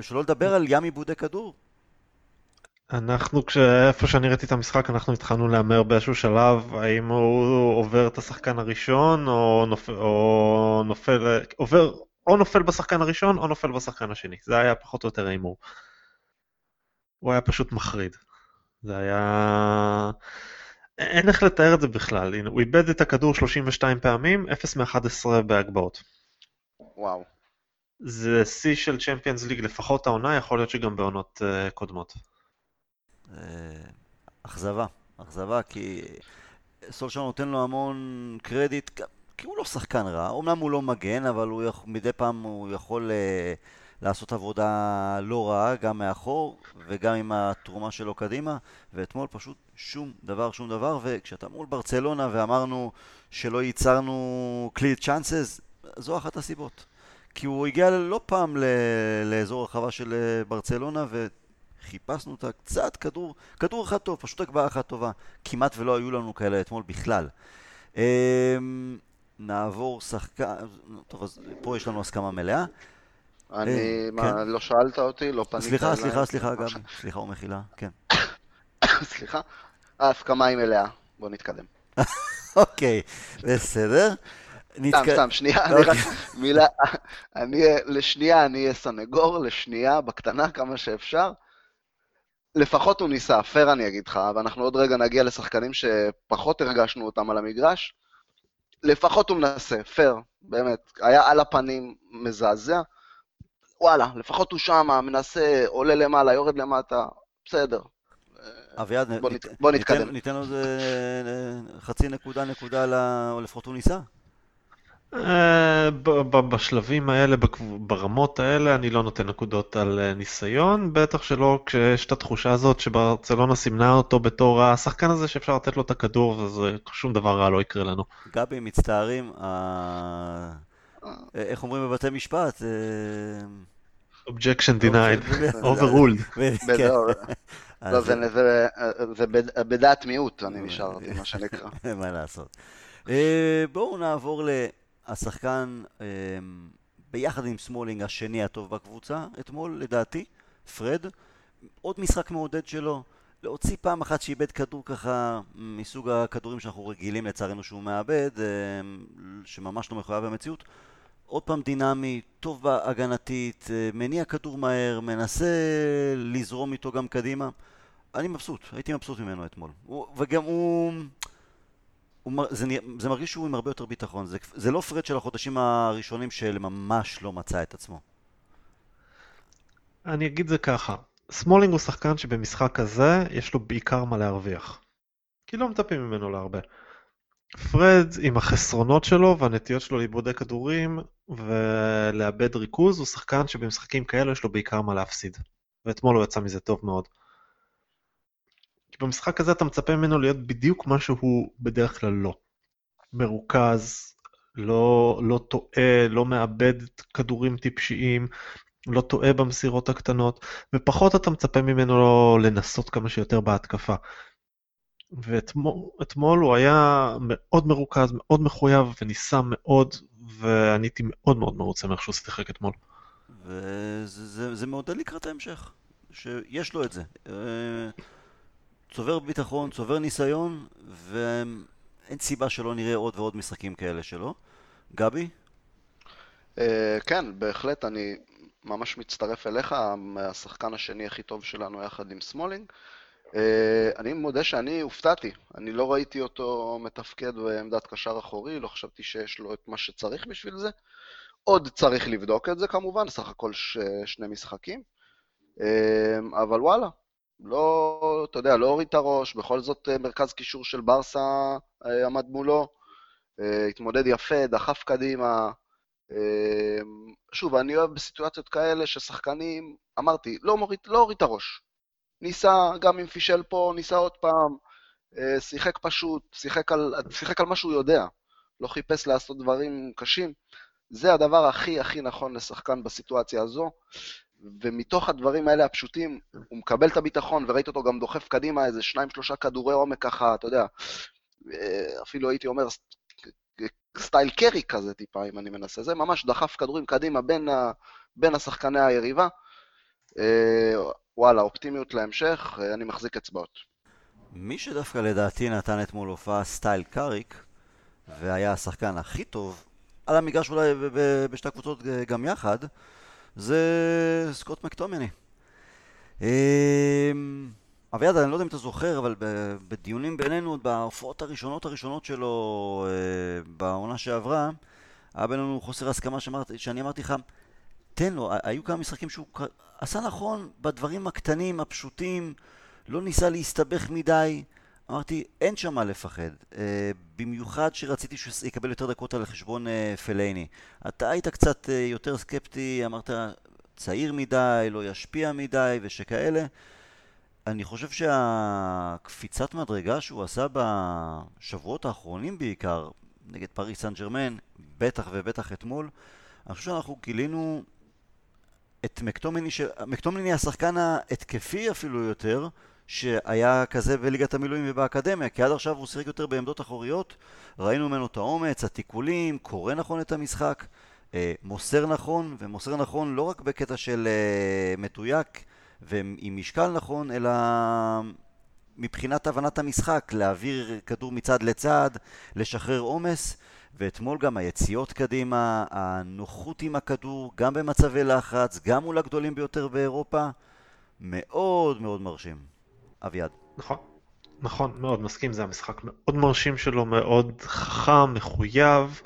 שלא לדבר על ים עיבודי כדור. אנחנו, איפה שאני ראיתי את המשחק, אנחנו התחלנו להמר באיזשהו שלב, האם הוא עובר את השחקן הראשון, או נופל, או נופל, עובר, או נופל בשחקן הראשון, או נופל בשחקן השני. זה היה פחות או יותר ההימור. הוא היה פשוט מחריד. זה היה... אין איך לתאר את זה בכלל. הנה, הוא איבד את הכדור 32 פעמים, 0 מ-11 בהגבהות. וואו. זה שיא של צ'מפיונס ליג לפחות העונה, יכול להיות שגם בעונות uh, קודמות. אה, אכזבה, אכזבה, כי סולשר נותן לו המון קרדיט, כי הוא לא שחקן רע, אמנם הוא לא מגן, אבל הוא יכול, מדי פעם הוא יכול uh, לעשות עבודה לא רעה, גם מאחור וגם עם התרומה שלו קדימה, ואתמול פשוט שום דבר, שום דבר, וכשאתה מול ברצלונה ואמרנו שלא ייצרנו קליד צ'אנסס, זו אחת הסיבות. כי הוא הגיע לא פעם לאזור הרחבה של אה, ברצלונה וחיפשנו אותה קצת כדור, כדור אחד טוב, פשוט הגבהה אחת טובה. כמעט ולא היו לנו כאלה אתמול בכלל. אמ, נעבור שחקן, טוב אז פה יש לנו הסכמה מלאה. אני, אה, מה, כן. לא שאלת אותי, לא פנית סליחה, אליי. סליחה, סליחה, גבי, סליחה ומחילה, כן. סליחה? ההסכמה היא מלאה, בוא נתקדם. אוקיי, בסדר. סתם, סתם, שנייה, אני רק, אוקיי. מילה, אני, לשנייה אני אהיה סנגור, לשנייה, בקטנה כמה שאפשר. לפחות הוא ניסה, פייר אני אגיד לך, ואנחנו עוד רגע נגיע לשחקנים שפחות הרגשנו אותם על המגרש. לפחות הוא מנסה, פייר, באמת. היה על הפנים מזעזע. וואלה, לפחות הוא שמה, מנסה, עולה למעלה, יורד למטה, בסדר. אביעד, בוא נת- בוא נתקדם. ניתן עוד אה, חצי נקודה, נקודה, או לפחות הוא ניסה? אה, בשלבים האלה, ברמות האלה, אני לא נותן נקודות על אה, ניסיון, בטח שלא כשיש את התחושה הזאת שברצלונה סימנה אותו בתור השחקן הזה שאפשר לתת לו את הכדור ושום דבר רע לא יקרה לנו. גבי, מצטערים, אה, איך אומרים בבתי משפט? objection denied, אוקיי, overruled. כן. אז- לא, זה- זה- זה בד- בדעת מיעוט, אני נשארתי, מה שנקרא. אין מה לעשות. בואו נעבור לשחקן אה, ביחד עם סמולינג השני הטוב בקבוצה, אתמול לדעתי, פרד. עוד משחק מעודד שלו, להוציא פעם אחת שאיבד כדור ככה מסוג הכדורים שאנחנו רגילים לצערנו שהוא מאבד, אה, שממש לא מחויב במציאות. עוד פעם דינמי, טוב בהגנתית, אה, מניע כדור מהר, מנסה לזרום איתו גם קדימה. אני מבסוט, הייתי מבסוט ממנו אתמול. וגם הוא... הוא זה, זה מרגיש שהוא עם הרבה יותר ביטחון. זה, זה לא פרד של החודשים הראשונים שממש לא מצא את עצמו. אני אגיד זה ככה, סמולינג הוא שחקן שבמשחק הזה יש לו בעיקר מה להרוויח. כי לא מצפים ממנו להרבה. פרד עם החסרונות שלו והנטיות שלו לאיבודי כדורים ולאבד ריכוז הוא שחקן שבמשחקים כאלו יש לו בעיקר מה להפסיד. ואתמול הוא יצא מזה טוב מאוד. במשחק הזה אתה מצפה ממנו להיות בדיוק מה שהוא בדרך כלל לא. מרוכז, לא, לא טועה, לא מאבד כדורים טיפשיים, לא טועה במסירות הקטנות, ופחות אתה מצפה ממנו לנסות כמה שיותר בהתקפה. ואתמול הוא היה מאוד מרוכז, מאוד מחויב, וניסה מאוד, ואני הייתי מאוד מאוד מרוצה מאיך שהוא שיחק אתמול. וזה זה, זה מעודד לקראת ההמשך, שיש לו את זה. צובר ביטחון, צובר ניסיון, ואין סיבה שלא נראה עוד ועוד משחקים כאלה שלו. גבי? אה, כן, בהחלט, אני ממש מצטרף אליך, השחקן השני הכי טוב שלנו יחד עם סמולינג. אה, אני מודה שאני הופתעתי, אני לא ראיתי אותו מתפקד בעמדת קשר אחורי, לא חשבתי שיש לו את מה שצריך בשביל זה. עוד צריך לבדוק את זה כמובן, סך הכל ש... שני משחקים. אה, אבל וואלה, לא, אתה יודע, לא הוריד את הראש, בכל זאת אה, מרכז קישור של ברסה אה, עמד מולו, אה, התמודד יפה, דחף קדימה. שוב, אני אוהב בסיטואציות כאלה ששחקנים, אמרתי, לא לא הוריד את הראש. ניסה, גם אם פישל פה, ניסה עוד פעם, שיחק פשוט, שיחק על, שיחק על מה שהוא יודע, לא חיפש לעשות דברים קשים. זה הדבר הכי הכי נכון לשחקן בסיטואציה הזו, ומתוך הדברים האלה הפשוטים, הוא מקבל את הביטחון, וראית אותו גם דוחף קדימה איזה שניים שלושה כדורי עומק ככה, אתה יודע, אה, אפילו הייתי אומר סטייל קאריק כזה טיפה, אם אני מנסה. זה ממש דחף כדורים קדימה בין, ה, בין השחקני היריבה. אה, וואלה, אופטימיות להמשך, אה, אני מחזיק אצבעות. מי שדווקא לדעתי נתן אתמול הופעה סטייל קאריק, והיה השחקן הכי טוב, על המגרש אולי בשתי הקבוצות גם יחד, זה סקוט מקטומני. אמ, אביעד, אני לא יודע אם אתה זוכר, אבל בדיונים בינינו, עוד בהופעות הראשונות הראשונות שלו אה, בעונה שעברה, היה בינינו חוסר הסכמה שאמרתי, שאני אמרתי לך, תן לו, היו כמה משחקים שהוא עשה נכון בדברים הקטנים, הפשוטים, לא ניסה להסתבך מדי. אמרתי, אין שם מה לפחד. אה, במיוחד שרציתי שהוא יקבל יותר דקות על חשבון אה, פלייני. אתה היית קצת אה, יותר סקפטי, אמרת, צעיר מדי, לא ישפיע מדי ושכאלה. אני חושב שהקפיצת מדרגה שהוא עשה בשבועות האחרונים בעיקר, נגד פריס סן ג'רמן, בטח ובטח אתמול, אני חושב שאנחנו גילינו את מקטומני, ש... מקטומני השחקן ההתקפי אפילו יותר, שהיה כזה בליגת המילואים ובאקדמיה, כי עד עכשיו הוא שיחק יותר בעמדות אחוריות, ראינו ממנו את האומץ, התיקולים, קורא נכון את המשחק, אה, מוסר נכון, ומוסר נכון לא רק בקטע של אה, מתויק ועם משקל נכון, אלא מבחינת הבנת המשחק, להעביר כדור מצד לצד, לשחרר עומס, ואתמול גם היציאות קדימה, הנוחות עם הכדור, גם במצבי לחץ, גם מול הגדולים ביותר באירופה, מאוד מאוד מרשים. אביעד. נכון. נכון, מאוד מסכים, זה המשחק מאוד מרשים שלו, מאוד חכם, מחויב,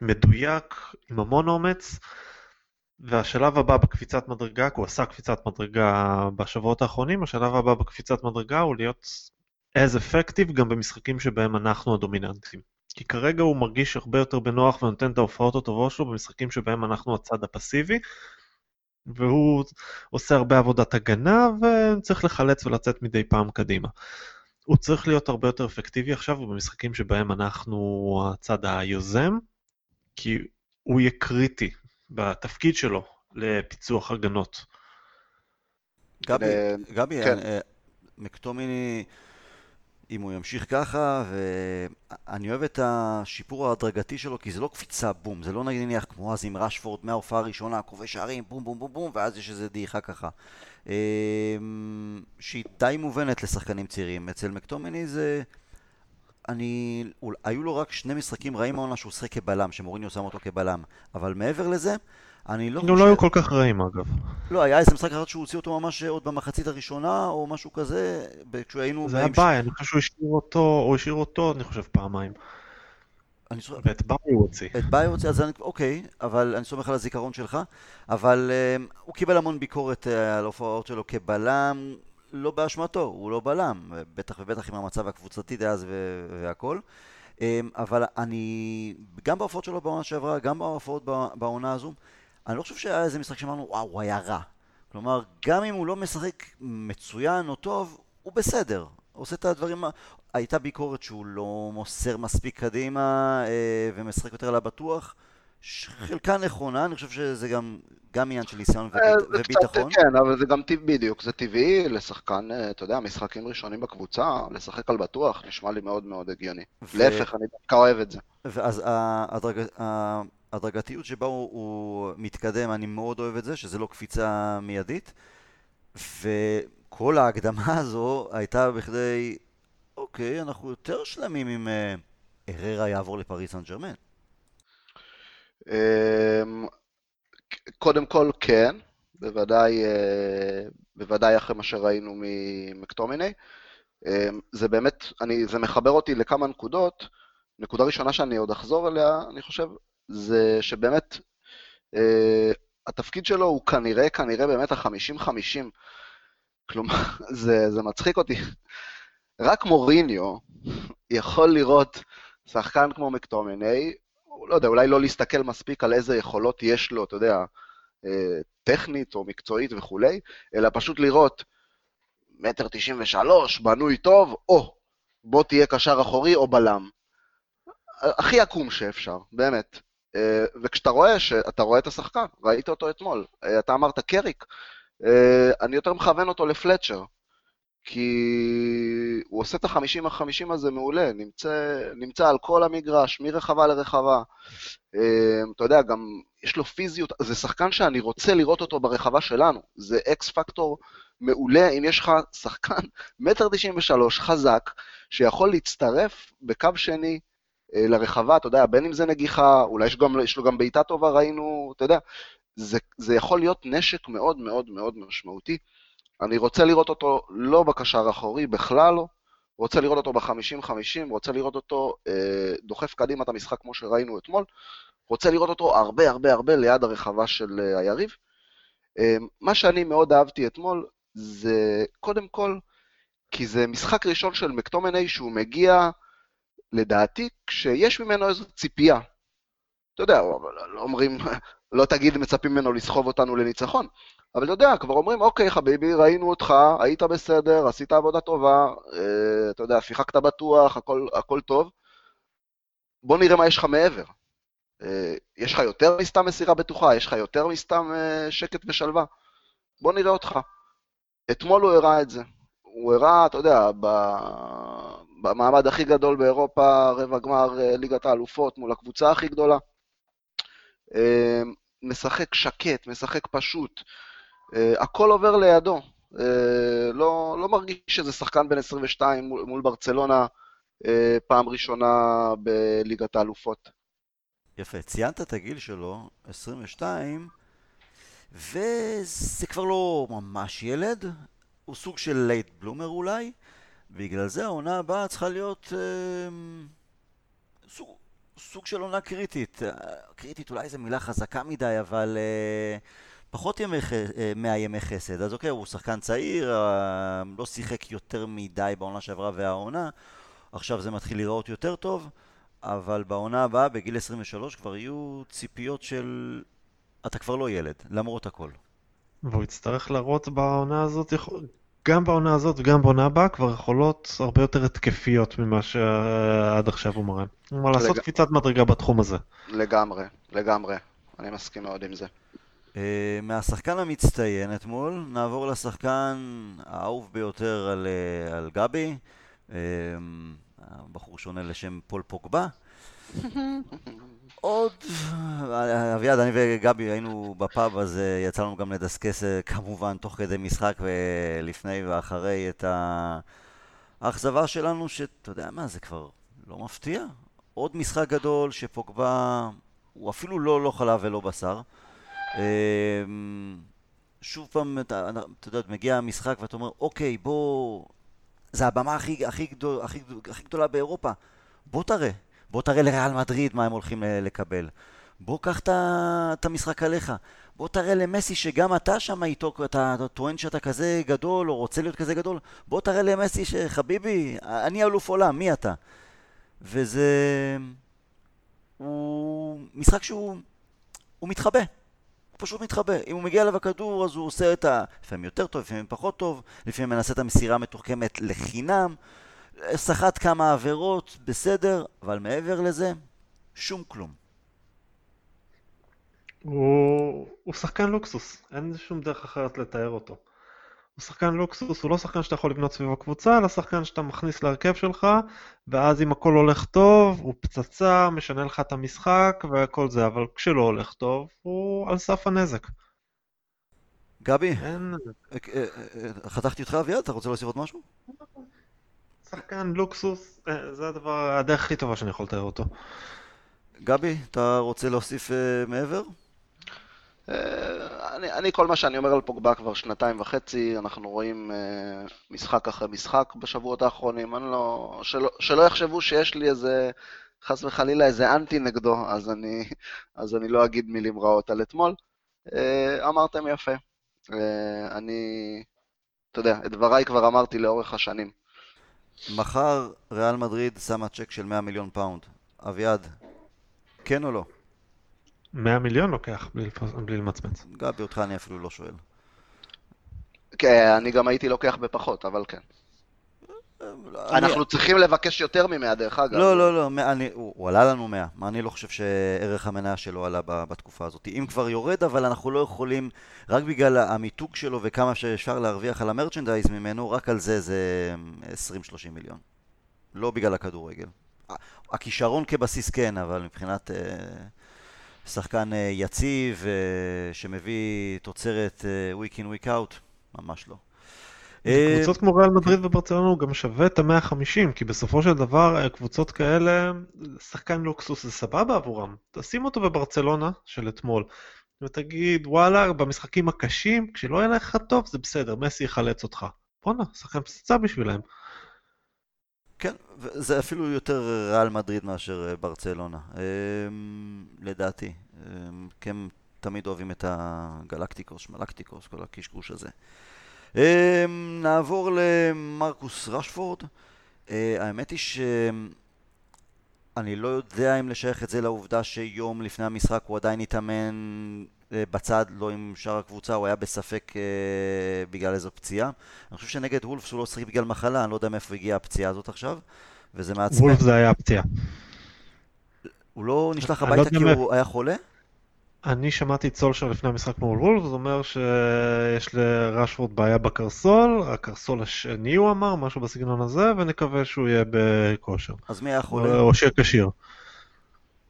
מדויק, עם המון אומץ. והשלב הבא בקפיצת מדרגה, כי הוא עשה קפיצת מדרגה בשבועות האחרונים, השלב הבא בקפיצת מדרגה הוא להיות as effective גם במשחקים שבהם אנחנו הדומיננטים. כי כרגע הוא מרגיש הרבה יותר בנוח ונותן את ההופעות הטובות שלו במשחקים שבהם אנחנו הצד הפסיבי, והוא עושה הרבה עבודת הגנה וצריך לחלץ ולצאת מדי פעם קדימה. הוא צריך להיות הרבה יותר אפקטיבי עכשיו במשחקים שבהם אנחנו הצד היוזם, כי הוא יהיה קריטי בתפקיד שלו לפיצוח הגנות. גבי, אה, גבי, כן. אה, מקטומיני, אם הוא ימשיך ככה, ואני אוהב את השיפור ההדרגתי שלו, כי זה לא קפיצה בום, זה לא נניח כמו אז עם רשפורד מההופעה הראשונה, כובש שערים, בום בום בום בום, ואז יש איזה דעיכה ככה. אה, שהיא די מובנת לשחקנים צעירים. אצל מקטומיני זה... אני... היו לו רק שני משחקים רעים העונה שהוא שיחק כבלם, שמוריניו שם אותו כבלם. אבל מעבר לזה, אני לא גם לא היו כל כך רעים אגב. לא, היה איזה משחק אחד שהוא הוציא אותו ממש עוד במחצית הראשונה, או משהו כזה, כשהיינו... זה היה ביי, אני חושב שהוא השאיר אותו, הוא השאיר אותו, אני חושב, פעמיים. אני ואת ביי הוא הוציא. את ביי הוציא, אז אני, אוקיי, אבל אני סומך על הזיכרון שלך, אבל אמ, הוא קיבל המון ביקורת אה, על ההופעות שלו כבלם, לא באשמתו, הוא לא בלם, בטח ובטח עם המצב הקבוצתי דאז ו- והכל, um, אבל אני, גם בהופעות שלו בעונה שעברה, גם בהופעות בע- בעונה הזו, אני לא חושב שהיה איזה משחק שאמרנו, וואו, הוא היה רע. כלומר, גם אם הוא לא משחק מצוין או טוב, הוא בסדר. הוא עושה את הדברים, הייתה ביקורת שהוא לא מוסר מספיק קדימה אה, ומשחק יותר על הבטוח. חלקה נכונה, אני חושב שזה גם, גם עניין של ניסיון אה, וביטחון. קצת, כן, אבל זה גם טבעי, בדיוק, זה טבעי לשחקן, אה, אתה יודע, משחקים ראשונים בקבוצה, לשחק על בטוח, נשמע לי מאוד מאוד הגיוני. ו- להפך, אני דווקא אוהב את זה. ואז ההדרג... ההדרגתיות שבה הוא, הוא מתקדם, אני מאוד אוהב את זה, שזה לא קפיצה מיידית. וכל ההקדמה הזו הייתה בכדי, אוקיי, אנחנו יותר שלמים אם אה, אררה יעבור לפריס סן ג'רמן. אמ, קודם כל, כן, בוודאי, אה, בוודאי אחרי מה שראינו ממקטומיני. אמ, זה באמת, אני, זה מחבר אותי לכמה נקודות. נקודה ראשונה שאני עוד אחזור אליה, אני חושב, זה שבאמת אה, התפקיד שלו הוא כנראה, כנראה באמת ה-50-50. כלומר, זה, זה מצחיק אותי. רק מוריניו יכול לראות שחקן כמו מקטומני, לא יודע, אולי לא להסתכל מספיק על איזה יכולות יש לו, אתה יודע, אה, טכנית או מקצועית וכולי, אלא פשוט לראות מטר תשעים ושלוש, בנוי טוב, או בוא תהיה קשר אחורי או בלם. הכי עקום שאפשר, באמת. אה, וכשאתה רואה, אתה רואה את השחקן, ראית אותו אתמול, אה, אתה אמרת קריק, אה, אני יותר מכוון אותו לפלצ'ר, כי הוא עושה את החמישים החמישים הזה מעולה, נמצא, נמצא על כל המגרש, מרחבה לרחבה. אתה יודע, גם יש לו פיזיות, זה שחקן שאני רוצה לראות אותו ברחבה שלנו, זה אקס פקטור מעולה, אם יש לך שחקן מטר תשעים ושלוש, חזק, שיכול להצטרף בקו שני לרחבה, אתה יודע, בין אם זה נגיחה, אולי יש, גם, יש לו גם בעיטה טובה, ראינו, אתה יודע, זה, זה יכול להיות נשק מאוד מאוד מאוד משמעותי. אני רוצה לראות אותו לא בקשר האחורי, בכלל לא. רוצה לראות אותו ב-50-50, רוצה לראות אותו אה, דוחף קדימה את המשחק כמו שראינו אתמול. רוצה לראות אותו הרבה הרבה הרבה ליד הרחבה של אה, היריב. אה, מה שאני מאוד אהבתי אתמול זה קודם כל, כי זה משחק ראשון של מקטומני שהוא מגיע, לדעתי, כשיש ממנו איזו ציפייה. אתה יודע, אומרים, לא תגיד מצפים ממנו לסחוב אותנו לניצחון, אבל אתה יודע, כבר אומרים, אוקיי חביבי, ראינו אותך, היית בסדר, עשית עבודה טובה, אה, אתה יודע, שיחקת בטוח, הכל, הכל טוב, בוא נראה מה יש לך מעבר. אה, יש לך יותר מסתם מסירה בטוחה, יש לך יותר מסתם אה, שקט ושלווה, בוא נראה אותך. אתמול הוא הראה את זה. הוא הראה, אתה יודע, במעמד הכי גדול באירופה, רבע גמר ליגת האלופות מול הקבוצה הכי גדולה. משחק שקט, משחק פשוט, הכל עובר לידו. לא, לא מרגיש שזה שחקן בן 22 מול, מול ברצלונה פעם ראשונה בליגת האלופות. יפה, ציינת את הגיל שלו, 22, וזה כבר לא ממש ילד, הוא סוג של late bloomer אולי, בגלל זה העונה הבאה צריכה להיות אה, סוג, סוג של עונה קריטית. אה, קריטית אולי זו מילה חזקה מדי, אבל אה, פחות ימי, אה, 100 ימי חסד. אז אוקיי, הוא שחקן צעיר, לא שיחק יותר מדי בעונה שעברה והעונה. עכשיו זה מתחיל להיראות יותר טוב, אבל בעונה הבאה, בגיל 23, כבר יהיו ציפיות של... אתה כבר לא ילד, למרות הכל. והוא יצטרך להראות בעונה הזאת, גם בעונה הזאת וגם בעונה הבאה כבר יכולות הרבה יותר התקפיות ממה שעד עכשיו הוא מראה. כלומר לעשות לג- קפיצת מדרגה בתחום הזה. לגמרי, לגמרי. אני מסכים מאוד עם זה. אה, מהשחקן המצטיין אתמול, נעבור לשחקן האהוב ביותר על, אה, על גבי, אה, הבחור שונה לשם פול פוגבה. עוד, אה, אביעד, אני וגבי היינו בפאב, אז אה, יצא לנו גם לדסקס אה, כמובן תוך כדי משחק ולפני ואחרי את האכזבה שלנו, שאתה יודע מה, זה כבר לא מפתיע. עוד משחק גדול שפוגבה, הוא אפילו לא לא חלב ולא בשר. אמ, שוב פעם, אתה אתה יודע, מגיע המשחק ואתה אומר, אוקיי, בוא... זה הבמה הכי, הכי, גדול, הכי, הכי גדולה באירופה. בוא תראה. בוא תראה לריאל מדריד מה הם הולכים ל- לקבל. בוא קח את המשחק עליך. בוא תראה למסי שגם אתה שם איתו, אתה טוען שאתה כזה גדול, או רוצה להיות כזה גדול. בוא תראה למסי שחביבי, אני אלוף עולם, מי אתה? וזה... הוא משחק שהוא... הוא מתחבא. הוא פשוט מתחבא. אם הוא מגיע אליו הכדור, אז הוא עושה את ה... לפעמים יותר טוב, לפעמים פחות טוב, לפעמים מנסה את המסירה המתוחכמת לחינם, סחט כמה עבירות, בסדר, אבל מעבר לזה, שום כלום. הוא, הוא שחקן לוקסוס, אין שום דרך אחרת לתאר אותו. הוא שחקן לוקסוס, הוא לא שחקן שאתה יכול לבנות סביב הקבוצה, אלא שחקן שאתה מכניס להרכב שלך, ואז אם הכל הולך טוב, הוא פצצה, משנה לך את המשחק והכל זה, אבל כשלא הולך טוב, הוא על סף הנזק. גבי, אין... אה, אה, אה, חתכתי אותך אביעד, אתה רוצה להוסיף עוד משהו? שחקן לוקסוס, אה, זה הדבר, הדרך הכי טובה שאני יכול לתאר אותו. גבי, אתה רוצה להוסיף אה, מעבר? אה, אני, אני, כל מה שאני אומר על פוגבה כבר שנתיים וחצי, אנחנו רואים אה, משחק אחרי משחק בשבועות האחרונים, אני לא, שלא, שלא יחשבו שיש לי איזה, חס וחלילה, איזה אנטי נגדו, אז אני, אז אני לא אגיד מילים רעות על אתמול. אה, אמרתם יפה. אה, אני, אתה יודע, את דבריי כבר אמרתי לאורך השנים. מחר ריאל מדריד שמה צ'ק של 100 מיליון פאונד. אביעד, כן או לא? 100 מיליון לוקח בלי, בלי למצמץ. גבי, אותך אני אפילו לא שואל. כן, אני גם הייתי לוקח בפחות, אבל כן. אנחנו צריכים לבקש יותר ממאה, דרך אגב. לא, לא, לא, מאה- אני, הוא, הוא עלה לנו 100. מה, אני לא חושב שערך המניה שלו עלה ב- בתקופה הזאת. אם כבר יורד, אבל אנחנו לא יכולים, רק בגלל המיתוג שלו וכמה שאפשר להרוויח על המרצ'נדייז ממנו, רק על זה זה 20-30 מיליון. לא בגלל הכדורגל. הכישרון כבסיס כן, אבל מבחינת אה, שחקן אה, יציב אה, שמביא תוצרת אה, week in week out, ממש לא. אה, קבוצות כמו ריאל מדריד וברצלונה הוא גם שווה את ה-150, כי בסופו של דבר אה, קבוצות כאלה, שחקן לוקסוס זה סבבה עבורם. תשים אותו בברצלונה של אתמול, ותגיד וואלה, במשחקים הקשים, כשלא יהיה לך טוב זה בסדר, מסי יחלץ אותך. בואנה, שחקן פצצה בשבילם. כן, זה אפילו יותר ריאל מדריד מאשר אה, ברצלונה, אמ, לדעתי. כי הם תמיד אוהבים את הגלקטיקוס, שמלקטיקוס, כל הקשקוש הזה. אמ, נעבור למרקוס רשפורד. אה, האמת היא שאני לא יודע אם לשייך את זה לעובדה שיום לפני המשחק הוא עדיין התאמן אה, בצד, לא עם שאר הקבוצה, הוא היה בספק אה, בגלל איזו פציעה. אני חושב שנגד וולפס הוא לא שיחק בגלל מחלה, אני לא יודע מאיפה הגיעה הפציעה הזאת עכשיו, וזה מעצבן. וולף זה היה הפציעה. הוא לא נשלח אני לא הביתה כי. הוא היה חולה? אני שמעתי את סולשר לפני המשחק מול וולף, זה אומר שיש לרשפורד בעיה בקרסול, הקרסול השני הוא אמר, משהו בסגנון הזה, ונקווה שהוא יהיה בכושר. אז מי היה חולה? או שיהיה כשיר.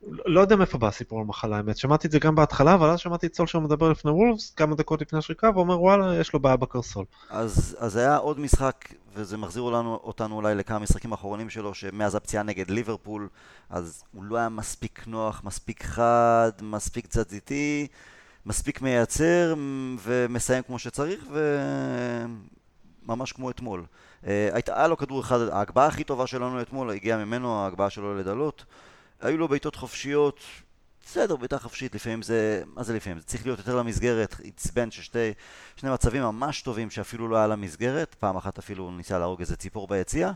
לא יודע מאיפה בא הסיפור על מחלה האמת, שמעתי את זה גם בהתחלה, אבל אז שמעתי את סולשר מדבר לפני וולפס, כמה דקות לפני השריקה, ואומר וואלה, יש לו בעיה בקרסול. אז, אז היה עוד משחק, וזה מחזיר לנו, אותנו אולי לכמה משחקים האחרונים שלו, שמאז הפציעה נגד ליברפול, אז הוא לא היה מספיק נוח, מספיק חד, מספיק תזזיתי, מספיק מייצר, ומסיים כמו שצריך, ממש כמו אתמול. הייתה, היה לו כדור אחד, ההגבהה הכי טובה שלנו אתמול הגיעה ממנו, ההגבהה שלו לדלות. היו לו בעיטות חופשיות, בסדר, בעיטה חופשית, לפעמים זה, מה זה לפעמים? זה צריך להיות יותר למסגרת, עצבן ששתי שני מצבים ממש טובים שאפילו לא היה למסגרת, פעם אחת אפילו ניסה להרוג איזה ציפור ביציאה.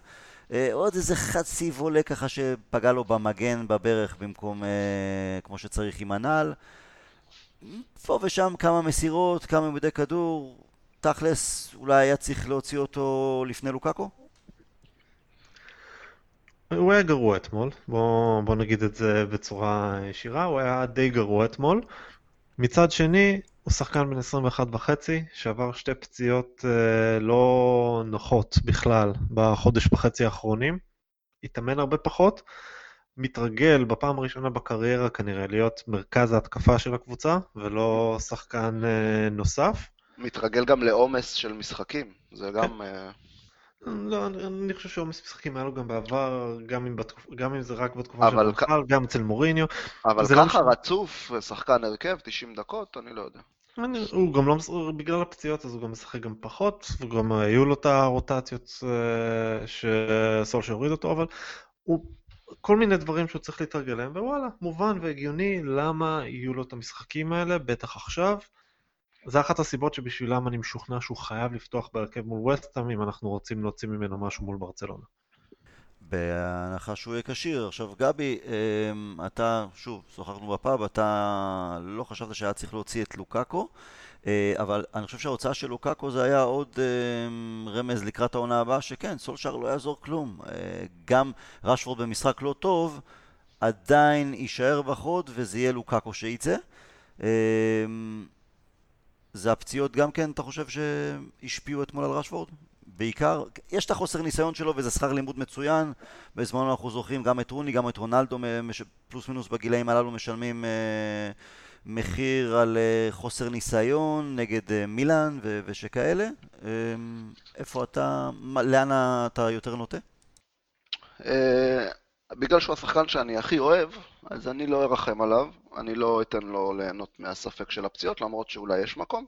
אה, עוד איזה חצי וולה ככה שפגע לו במגן, בברך, במקום אה, כמו שצריך עם הנעל. פה ושם כמה מסירות, כמה עמודי כדור, תכלס, אולי היה צריך להוציא אותו לפני לוקאקו? הוא היה גרוע אתמול, בוא, בוא נגיד את זה בצורה ישירה, הוא היה די גרוע אתמול. מצד שני, הוא שחקן בן 21 וחצי, שעבר שתי פציעות אה, לא נוחות בכלל בחודש וחצי האחרונים. התאמן הרבה פחות, מתרגל בפעם הראשונה בקריירה כנראה להיות מרכז ההתקפה של הקבוצה, ולא שחקן אה, נוסף. מתרגל גם לעומס של משחקים, זה גם... כן. אה... לא, אני, חושב שעומס משחקים היה לו גם בעבר, גם אם, בתקופ... גם אם זה רק בתקופה של בכלל, כ... גם אצל מוריניו. אבל לא ככה לא... רצוף, שחקן הרכב, 90 דקות, אני לא יודע. אני, הוא גם לא, בגלל הפציעות אז הוא גם משחק גם פחות, וגם היו לו את הרוטציות אה, שסולשר הוריד אותו, אבל הוא, כל מיני דברים שהוא צריך להתרגל להם, ווואלה, מובן והגיוני למה יהיו לו את המשחקים האלה, בטח עכשיו. זה אחת הסיבות שבשבילם אני משוכנע שהוא חייב לפתוח בהרכב מול וסטאם אם אנחנו רוצים להוציא ממנו משהו מול ברצלונה. בהנחה שהוא יהיה כשיר. עכשיו גבי, אמ, אתה, שוב, שוחחנו בפאב, אתה לא חשבת שהיה צריך להוציא את לוקאקו, אה, אבל אני חושב שההוצאה של לוקאקו זה היה עוד אמ, רמז לקראת העונה הבאה, שכן, סולשר לא יעזור כלום. אה, גם רשפורד במשחק לא טוב, עדיין יישאר בחוד וזה יהיה לוקאקו שייצא. זה הפציעות גם כן, אתה חושב שהשפיעו אתמול על רשפורד? בעיקר, יש את החוסר ניסיון שלו וזה שכר לימוד מצוין. בזמנו אנחנו זוכרים גם את רוני, גם את רונלדו, פלוס מינוס בגילאים הללו משלמים אה, מחיר על אה, חוסר ניסיון נגד אה, מילאן ושכאלה. אה, איפה אתה, מה, לאן אתה יותר נוטה? אה, בגלל שהוא השחקן שאני הכי אוהב, אז אני לא ארחם עליו, אני לא אתן לו ליהנות מהספק של הפציעות, למרות שאולי יש מקום.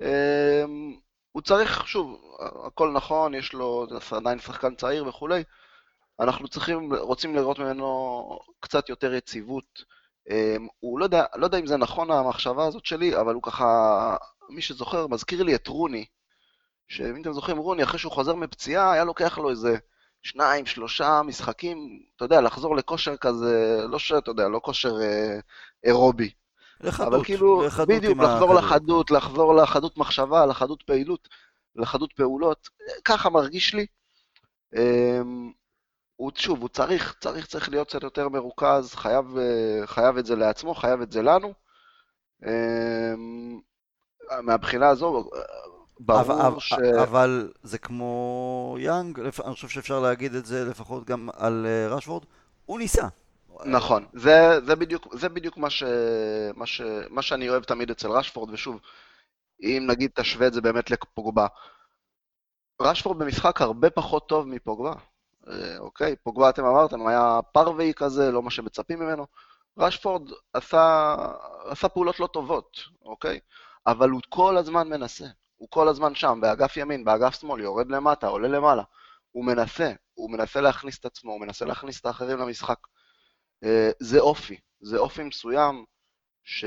אמ, הוא צריך, שוב, הכל נכון, יש לו עדיין שחקן צעיר וכולי, אנחנו צריכים, רוצים לראות ממנו קצת יותר יציבות. אמ, הוא לא יודע, לא יודע אם זה נכון המחשבה הזאת שלי, אבל הוא ככה, מי שזוכר, מזכיר לי את רוני, שאם אתם זוכרים, רוני, אחרי שהוא חוזר מפציעה, היה לוקח לו איזה שניים, שלושה משחקים, אתה יודע, לחזור לכושר כזה, לא שאתה יודע, לא כושר אה, אירובי. לחדות, אבל כאילו, לחדות בדיוק, לחזור לחדות, לחזור לחדות מחשבה, לחדות פעילות, לחדות פעולות, ככה מרגיש לי. אה, הוא, שוב, הוא צריך, צריך, צריך להיות קצת יותר מרוכז, חייב, אה, חייב את זה לעצמו, חייב את זה לנו. אה, מהבחינה הזו, ברור אבל, ש... אבל זה כמו יאנג, אני חושב שאפשר להגיד את זה לפחות גם על אה, רשוורד, הוא ניסה. נכון, זה, זה בדיוק, זה בדיוק מה, ש, מה, ש, מה שאני אוהב תמיד אצל רשפורד, ושוב, אם נגיד תשווה את זה באמת לפוגבה, רשפורד במשחק הרבה פחות טוב מפוגבה, אה, אוקיי? פוגבה, אתם אמרתם, היה פרווי כזה, לא מה שמצפים ממנו. רשפורד עשה, עשה פעולות לא טובות, אוקיי? אבל הוא כל הזמן מנסה. הוא כל הזמן שם, באגף ימין, באגף שמאל, יורד למטה, עולה למעלה. הוא מנסה, הוא מנסה להכניס את עצמו, הוא מנסה להכניס את האחרים למשחק. אה, זה אופי, זה אופי מסוים ש...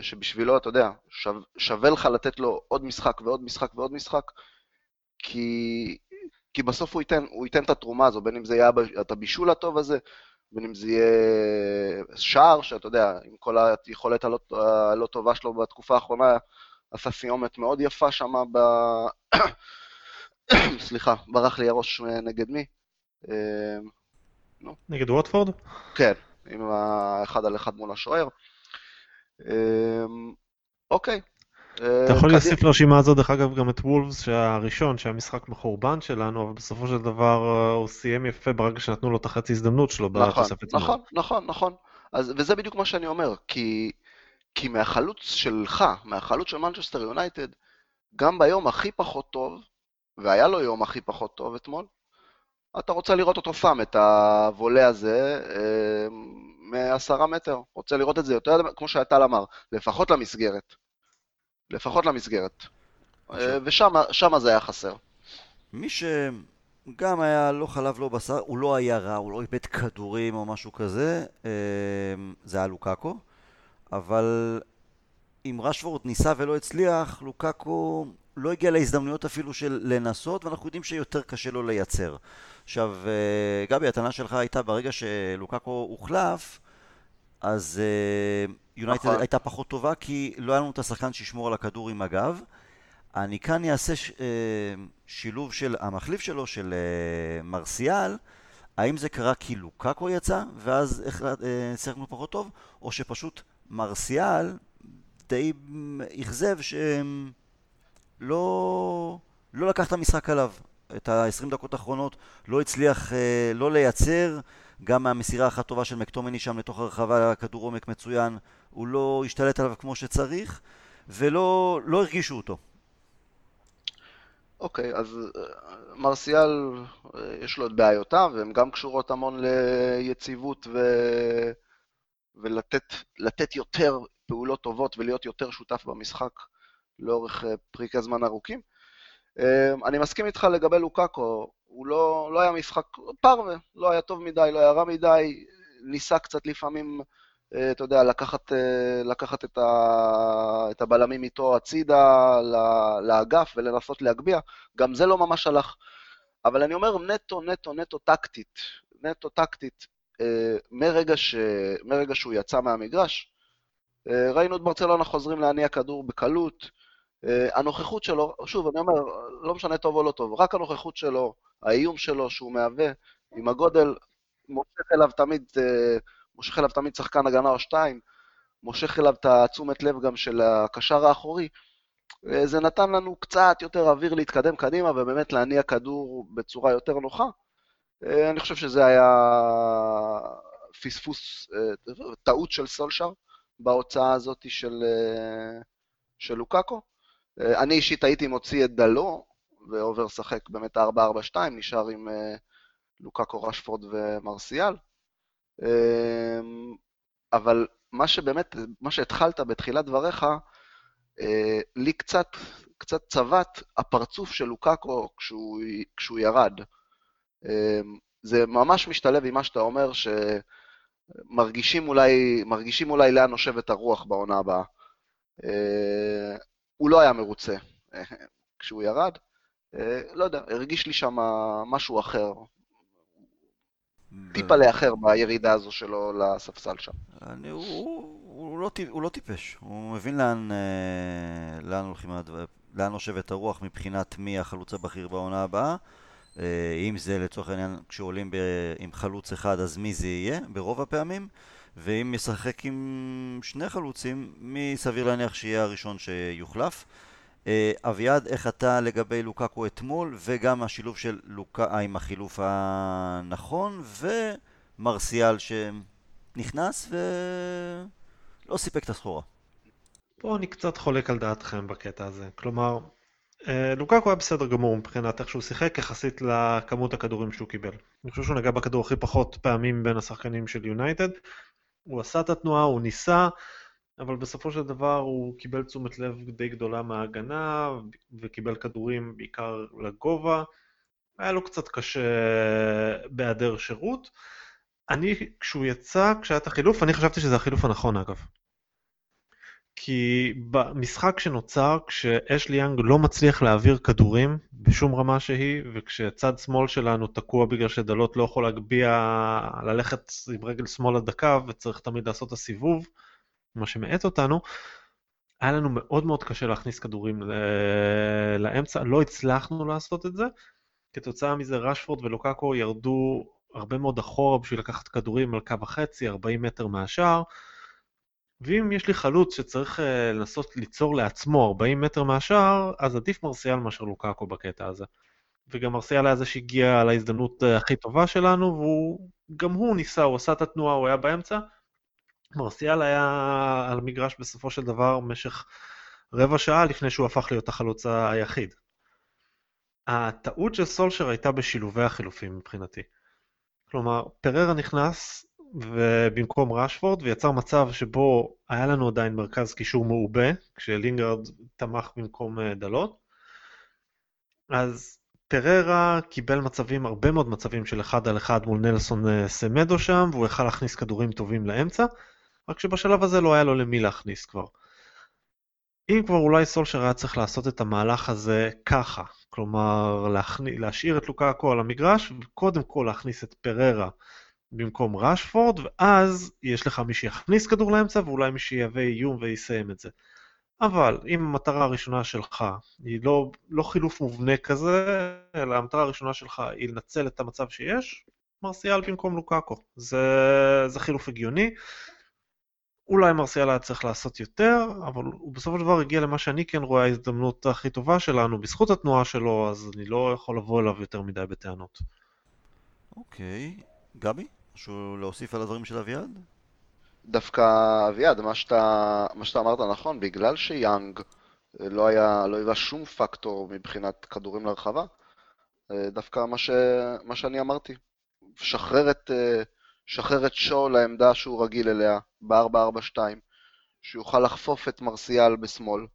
שבשבילו, אתה יודע, שו... שווה לך לתת לו עוד משחק ועוד משחק ועוד משחק, כי, כי בסוף הוא ייתן, הוא ייתן את התרומה הזו, בין אם זה יהיה את הבישול הטוב הזה, בין אם זה יהיה שער, שאתה יודע, עם כל היכולת הלא, הלא טובה שלו בתקופה האחרונה, עשה סיומת מאוד יפה שם ב... סליחה, ברח לי הראש נגד מי? אמ, נגד ווטפורד? כן, עם האחד על אחד מול השוער. אמ, אוקיי. אה, אתה יכול להוסיף לרשימה הזאת, דרך אגב, גם את וולפס, שהראשון, שהיה משחק מחורבן שלנו, אבל בסופו של דבר אה, הוא סיים יפה ברגע שנתנו לו את החצי הזדמנות שלו נכון, נכון, נכון, נכון. וזה בדיוק מה שאני אומר, כי כי מהחלוץ שלך, מהחלוץ של מנצ'סטר יונייטד, גם ביום הכי פחות טוב, והיה לו יום הכי פחות טוב אתמול, אתה רוצה לראות אותו שם את הוולה הזה אה, מעשרה מטר. רוצה לראות את זה יותר, כמו שהטל אמר, לפחות למסגרת. לפחות למסגרת. אה, ושם זה היה חסר. מי שגם היה לא חלב לא בשר, הוא לא היה רע, הוא לא איבד כדורים או משהו כזה, אה, זה היה לוקאקו, אבל אם רשוורד ניסה ולא הצליח, לוקאקו לא הגיע להזדמנויות אפילו של לנסות, ואנחנו יודעים שיותר קשה לו לייצר. עכשיו, אה, גבי, הטענה שלך הייתה ברגע שלוקאקו הוחלף, אז יונייטד נכון. הייתה פחות טובה, כי לא היה לנו את השחקן שישמור על הכדור עם הגב. אני כאן אעשה ש, אה, שילוב של המחליף שלו, של אה, מרסיאל, האם זה קרה כי לוקאקו יצא, ואז אה, שיחקנו פחות טוב, או שפשוט מרסיאל די אכזב שלא לא לקח את המשחק עליו. את ה-20 דקות האחרונות לא הצליח לא לייצר, גם מהמסירה אחת טובה של מקטומני שם לתוך הרחבה, כדור עומק מצוין, הוא לא השתלט עליו כמו שצריך, ולא לא הרגישו אותו. אוקיי, אז אה, מרסיאל, אה, יש לו את בעיותיו, והן גם קשורות המון ליציבות ו... ולתת יותר פעולות טובות ולהיות יותר שותף במשחק לאורך אה, פרקי זמן ארוכים. אני מסכים איתך לגבי לוקאקו, הוא לא, לא היה משחק פרווה, לא היה טוב מדי, לא היה רע מדי, ניסה קצת לפעמים אה, אתה יודע, לקחת, אה, לקחת את, ה, את הבלמים איתו הצידה לאגף ולנסות להגביה, גם זה לא ממש הלך. אבל אני אומר נטו, נטו, נטו טקטית, נטו טקטית, אה, מרגע, ש, מרגע שהוא יצא מהמגרש, ראינו את ברצלונה חוזרים להניע כדור בקלות. הנוכחות שלו, שוב, אני אומר, לא משנה טוב או לא טוב, רק הנוכחות שלו, האיום שלו שהוא מהווה, עם הגודל, מושך אליו תמיד מושך אליו תמיד שחקן הגנה או שתיים, מושך אליו את התשומת לב גם של הקשר האחורי. אה, זה נתן לנו קצת יותר אוויר להתקדם קדימה ובאמת להניע כדור בצורה יותר נוחה. אה, אני חושב שזה היה פספוס, אה, טעות של סולשר בהוצאה הזאת של, של לוקאקו. אני אישית הייתי מוציא את דלו ועובר לשחק באמת 4-4-2, נשאר עם לוקאקו, רשפורד ומרסיאל. אבל מה שבאמת, מה שהתחלת בתחילת דבריך, אה, לי קצת, קצת צבט הפרצוף של לוקאקו כשהוא, כשהוא ירד. אמ, זה ממש משתלב עם מה שאתה אומר, שמרגישים אולי, מרגישים אולי לאן נושבת הרוח בעונה הבאה. אה, הוא לא היה מרוצה כשהוא ירד. לא יודע, הרגיש לי שם משהו אחר. טיפה לאחר בירידה הזו שלו לספסל שם. אני, הוא, הוא, לא, הוא לא טיפש, הוא מבין לאן, אה, לאן הולכים, לאן נושבת הרוח מבחינת מי החלוץ הבכיר בעונה הבאה. אה, אם זה לצורך העניין כשעולים ב, עם חלוץ אחד אז מי זה יהיה ברוב הפעמים ואם ישחק עם שני חלוצים מי סביר להניח שיהיה הראשון שיוחלף אה, אביעד, איך אתה לגבי לוקקו אתמול, וגם השילוב של לוקה עם החילוף הנכון, ומרסיאל שנכנס ולא סיפק את הסחורה. פה אני קצת חולק על דעתכם בקטע הזה. כלומר, אה, לוקקו היה בסדר גמור מבחינת איך שהוא שיחק יחסית לכמות הכדורים שהוא קיבל. אני חושב שהוא נגע בכדור הכי פחות פעמים בין השחקנים של יונייטד. הוא עשה את התנועה, הוא ניסה, אבל בסופו של דבר הוא קיבל תשומת לב די גדולה מההגנה, וקיבל כדורים בעיקר לגובה. היה לו קצת קשה בהיעדר שירות. אני, כשהוא יצא, כשהיה את החילוף, אני חשבתי שזה החילוף הנכון אגב. כי במשחק שנוצר, כשאשלי יאנג לא מצליח להעביר כדורים בשום רמה שהיא, וכשצד שמאל שלנו תקוע בגלל שדלות לא יכול להגביה, ללכת עם רגל שמאל לדקה, וצריך תמיד לעשות את הסיבוב, מה שמאט אותנו, היה לנו מאוד מאוד קשה להכניס כדורים לאמצע, לא הצלחנו לעשות את זה. כתוצאה מזה רשפורד ולוקקו ירדו הרבה מאוד אחורה בשביל לקחת כדורים על קו החצי, 40 מטר מהשער. ואם יש לי חלוץ שצריך uh, לנסות ליצור לעצמו 40 מטר מהשער, אז עדיף מרסיאל מאשר לוקקו בקטע הזה. וגם מרסיאל היה זה שהגיע להזדמנות uh, הכי טובה שלנו, וגם הוא ניסה, הוא עשה את התנועה, הוא היה באמצע, מרסיאל היה על המגרש בסופו של דבר במשך רבע שעה לפני שהוא הפך להיות החלוץ היחיד. הטעות של סולשר הייתה בשילובי החילופים מבחינתי. כלומר, פררה נכנס במקום ראשפורד ויצר מצב שבו היה לנו עדיין מרכז קישור מעובה, כשלינגרד תמך במקום אה, דלות. אז פררה קיבל מצבים, הרבה מאוד מצבים של אחד על אחד מול נלסון אה, סמדו שם, והוא יכל להכניס כדורים טובים לאמצע, רק שבשלב הזה לא היה לו למי להכניס כבר. אם כבר אולי סולשר היה צריך לעשות את המהלך הזה ככה, כלומר להכני, להשאיר את לוקאקו על המגרש, וקודם כל להכניס את פררה במקום ראשפורד, ואז יש לך מי שיכניס כדור לאמצע, ואולי מי שיהווה איום ויסיים את זה. אבל אם המטרה הראשונה שלך היא לא, לא חילוף מובנה כזה, אלא המטרה הראשונה שלך היא לנצל את המצב שיש, מרסיאל במקום לוקאקו. זה, זה חילוף הגיוני. אולי מרסיאל היה צריך לעשות יותר, אבל הוא בסופו של דבר הגיע למה שאני כן רואה ההזדמנות הכי טובה שלנו, בזכות התנועה שלו, אז אני לא יכול לבוא אליו יותר מדי בטענות. אוקיי. גבי, משהו להוסיף על הדברים של אביעד? דווקא, אביעד, מה שאתה, מה שאתה אמרת נכון, בגלל שיאנג לא היה, לא היווה שום פקטור מבחינת כדורים לרחבה, אה, דווקא מה, ש, מה שאני אמרתי, שחרר את, אה, שחרר את שואו לעמדה שהוא רגיל אליה, ב-4-4-2, שיוכל לחפוף את מרסיאל בשמאל,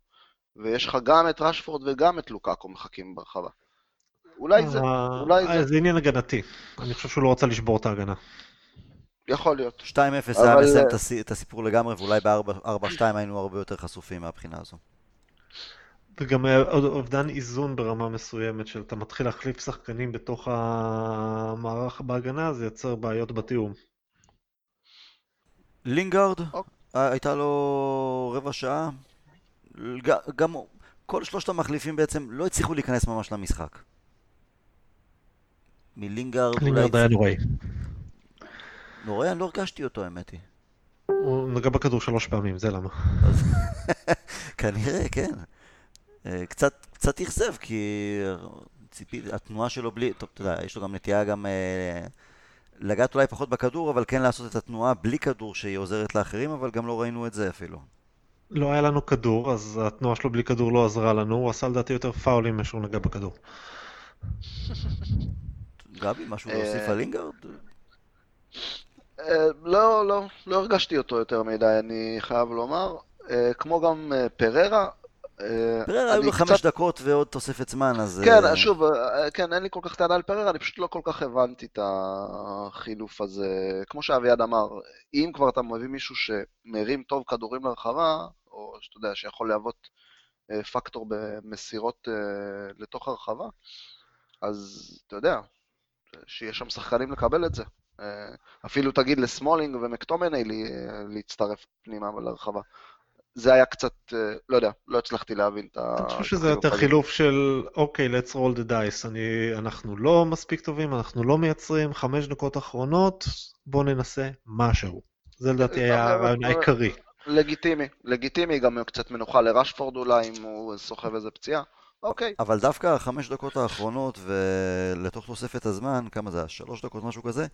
ויש לך גם את רשפורד וגם את לוקאקו מחכים ברחבה. אולי זה, אה, אולי אה, זה, זה עניין הגנתי. אני חושב שהוא לא רצה לשבור את ההגנה. יכול להיות. 2-0 היה אבל- מסיים את הסי- את הסיפור לגמרי, ואולי ב-4-2 היינו הרבה יותר חשופים מהבחינה הזו. וגם אה, עוד אובדן איזון ברמה מסוימת, של אתה מתחיל להחליף שחקנים בתוך המערך בהגנה, זה יוצר בעיות בתיאום. לינגארד, אוקיי. אה, הייתה לו רבע שעה. גם כל שלושת המחליפים בעצם לא הצליחו להיכנס ממש למשחק. מלינגארד אולי... לינגרד היה נוראי. נורא, אני לא הרגשתי אותו האמת היא. הוא נגע בכדור שלוש פעמים, זה למה. כנראה, כן. אה, קצת, קצת אכזב, כי ציפי, התנועה שלו בלי, טוב, אתה יודע, יש לו גם נטייה גם אה, לגעת אולי פחות בכדור, אבל כן לעשות את התנועה בלי כדור שהיא עוזרת לאחרים, אבל גם לא ראינו את זה אפילו. לא היה לנו כדור, אז התנועה שלו בלי כדור לא עזרה לנו, הוא עשה לדעתי יותר פאולים מאשר הוא נגע בכדור. גבי, משהו אה, להוסיף על לינגארד? אה, לא, לא, לא הרגשתי אותו יותר מדי, אני חייב לומר. אה, כמו גם פררה. פררה היו לו חמש קצת- דקות ועוד תוספת זמן, אז... כן, שוב, כן, אין לי כל כך טענה על פררה, אני פשוט לא כל כך הבנתי את החילוף הזה. כמו שאביעד אמר, אם כבר אתה מביא מישהו שמרים טוב כדורים לרחבה, או שאתה יודע, שיכול להוות פקטור במסירות לתוך הרחבה, אז אתה יודע, שיש שם שחקנים לקבל את זה. אה, אפילו תגיד לסמולינג ומקטומני לה- להצטרף פנימה לרחבה. זה היה קצת, אה, לא יודע, לא הצלחתי להבין את ה... אני חושב שזה יותר. חילוף של, אוקיי, let's roll the dice. אני, אנחנו לא מספיק טובים, אנחנו לא מייצרים חמש דקות אחרונות, בואו ננסה משהו. זה לדעתי היה הרעיון העיקרי. לגיטימי, לגיטימי, גם קצת מנוחה לרשפורד אולי, אם הוא סוחב איזה פציעה. אוקיי. אבל דווקא החמש דקות האחרונות ולתוך תוספת הזמן, כמה זה היה? שלוש דקות, משהו כזה,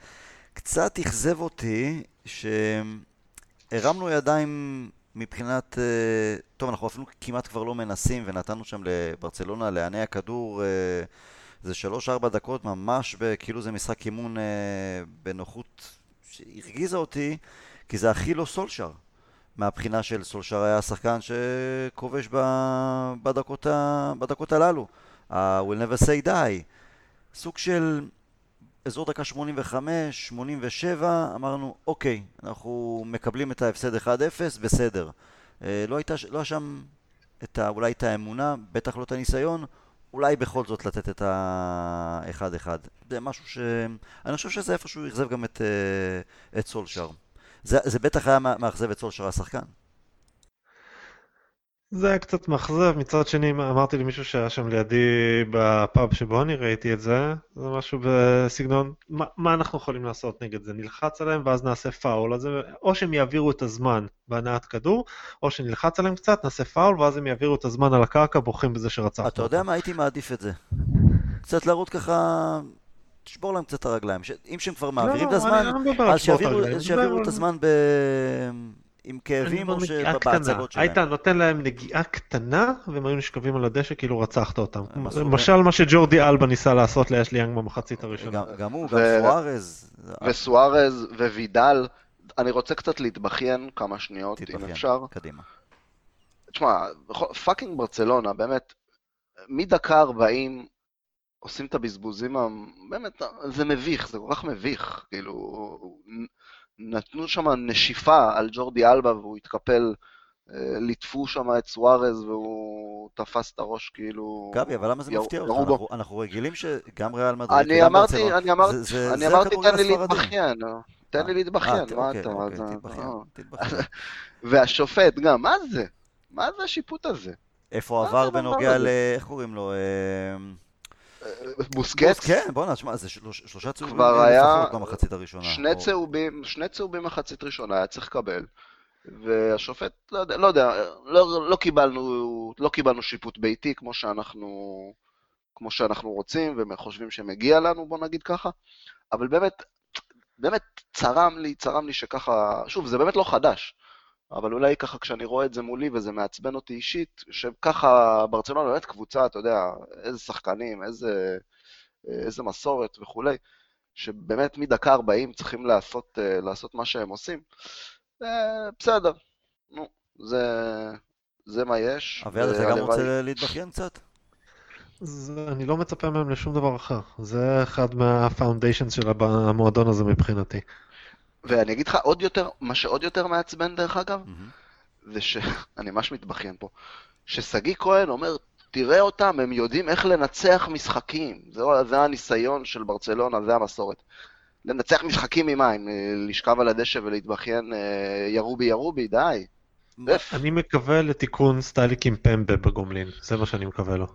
קצת אכזב אותי שהרמנו ידיים מבחינת... אה, טוב, אנחנו אפילו כמעט כבר לא מנסים ונתנו שם לברצלונה להניע כדור אה, זה שלוש-ארבע דקות ממש כאילו זה משחק אימון אה, בנוחות שהרגיזה אותי כי זה הכי לא סולשר. מהבחינה של סולשר היה השחקן שכובש ב- בדקות, ה- בדקות הללו. ה- will never say die. סוג של אזור דקה 85, 87, אמרנו, אוקיי, אנחנו מקבלים את ההפסד 1-0, בסדר. אה, לא הייתה, לא שם את ה, אולי את האמונה, בטח לא את הניסיון, אולי בכל זאת לתת את ה-1-1. זה משהו ש... אני חושב שזה איפשהו אכזב גם את, אה, את סולשר. זה, זה בטח היה מא- מאכזב את סולשר השחקן. זה היה קצת מאכזב, מצד שני אמרתי למישהו שהיה שם לידי בפאב שבו אני ראיתי את זה, זה משהו בסגנון, מה, מה אנחנו יכולים לעשות נגד זה? נלחץ עליהם ואז נעשה פאול, אז או שהם יעבירו את הזמן בהנעת כדור, או שנלחץ עליהם קצת, נעשה פאול, ואז הם יעבירו את הזמן על הקרקע, בוכים בזה שרצחנו אתה יודע מה? הייתי מעדיף את זה. קצת להראות ככה... תשבור להם קצת את הרגליים. ש... אם שהם כבר מעבירים את לא, הזמן, לא אז שיעבירו, את הזמן ב... עם כאבים או. שבהצגות שלהם. היית נותן להם נגיעה קטנה, והם היו נשכבים על הדשא כאילו רצחת אותם. למשל מה שג'ורדי אלבה ניסה לעשות לאשלי יאנג במחצית הראשונה. גם, הוא, גם סוארז. וסוארז ווידל, אני רוצה קצת להתבכיין כמה שניות, אם. אפשר. קדימה. תשמע, fucking ברצלונה, באמת, מדקה 40, עושים את הבזבוזים, באמת, זה מביך, זה כל כך מביך, כאילו, נתנו שם נשיפה על ג'ורדי אלבה והוא התקפל, אה, ליטפו שם את סוארז והוא תפס את הראש כאילו... גבי, אבל למה זה מפתיע אותך? אנחנו, אנחנו רגילים שגם ריאל מדריד אני אמרתי, אני אמרתי, אני אמרתי, תן לי להתבכיין, תן לי אה, להתבכיין, מה אוקיי, אתה... אוקיי, תתבכיין, תתבכיין. והשופט גם, מה זה? מה זה השיפוט הזה? איפה עבר בנוגע ל... איך קוראים לו? בוסקץ? כן, בואנה, שמע, זה שלושה צהובים במחצית הראשונה. שני צהובים, שני צהובים מחצית ראשונה היה צריך לקבל. והשופט, לא יודע, לא, יודע, לא, לא, קיבלנו, לא קיבלנו שיפוט ביתי כמו שאנחנו, כמו שאנחנו רוצים וחושבים שמגיע לנו, בוא נגיד ככה, אבל באמת, באמת צרם לי, צרם לי שככה, שוב, זה באמת לא חדש, אבל אולי ככה כשאני רואה את זה מולי וזה מעצבן אותי אישית, שככה ברצלונה באמת קבוצה, אתה יודע, איזה שחקנים, איזה, איזה מסורת וכולי, שבאמת מדקה 40 צריכים לעשות, לעשות מה שהם עושים. בסדר, נו, זה, זה מה יש. אביעד, אתה גם רוצה להתבכיין קצת? זה, אני לא מצפה מהם לשום דבר אחר. זה אחד מהפאונדיישן של המועדון הזה מבחינתי. ואני אגיד לך עוד יותר, מה שעוד יותר מעצבן דרך אגב, mm-hmm. זה ש... אני ממש מתבכיין פה. ששגיא כהן אומר, תראה אותם, הם יודעים איך לנצח משחקים. זה, זה הניסיון של ברצלונה, זה המסורת. לנצח משחקים ממה? עם אה, לשכב על הדשא ולהתבכיין אה, ירובי ירובי? די. אני מקווה לתיקון סטייליק עם פמבה בגומלין, זה מה שאני מקווה לו.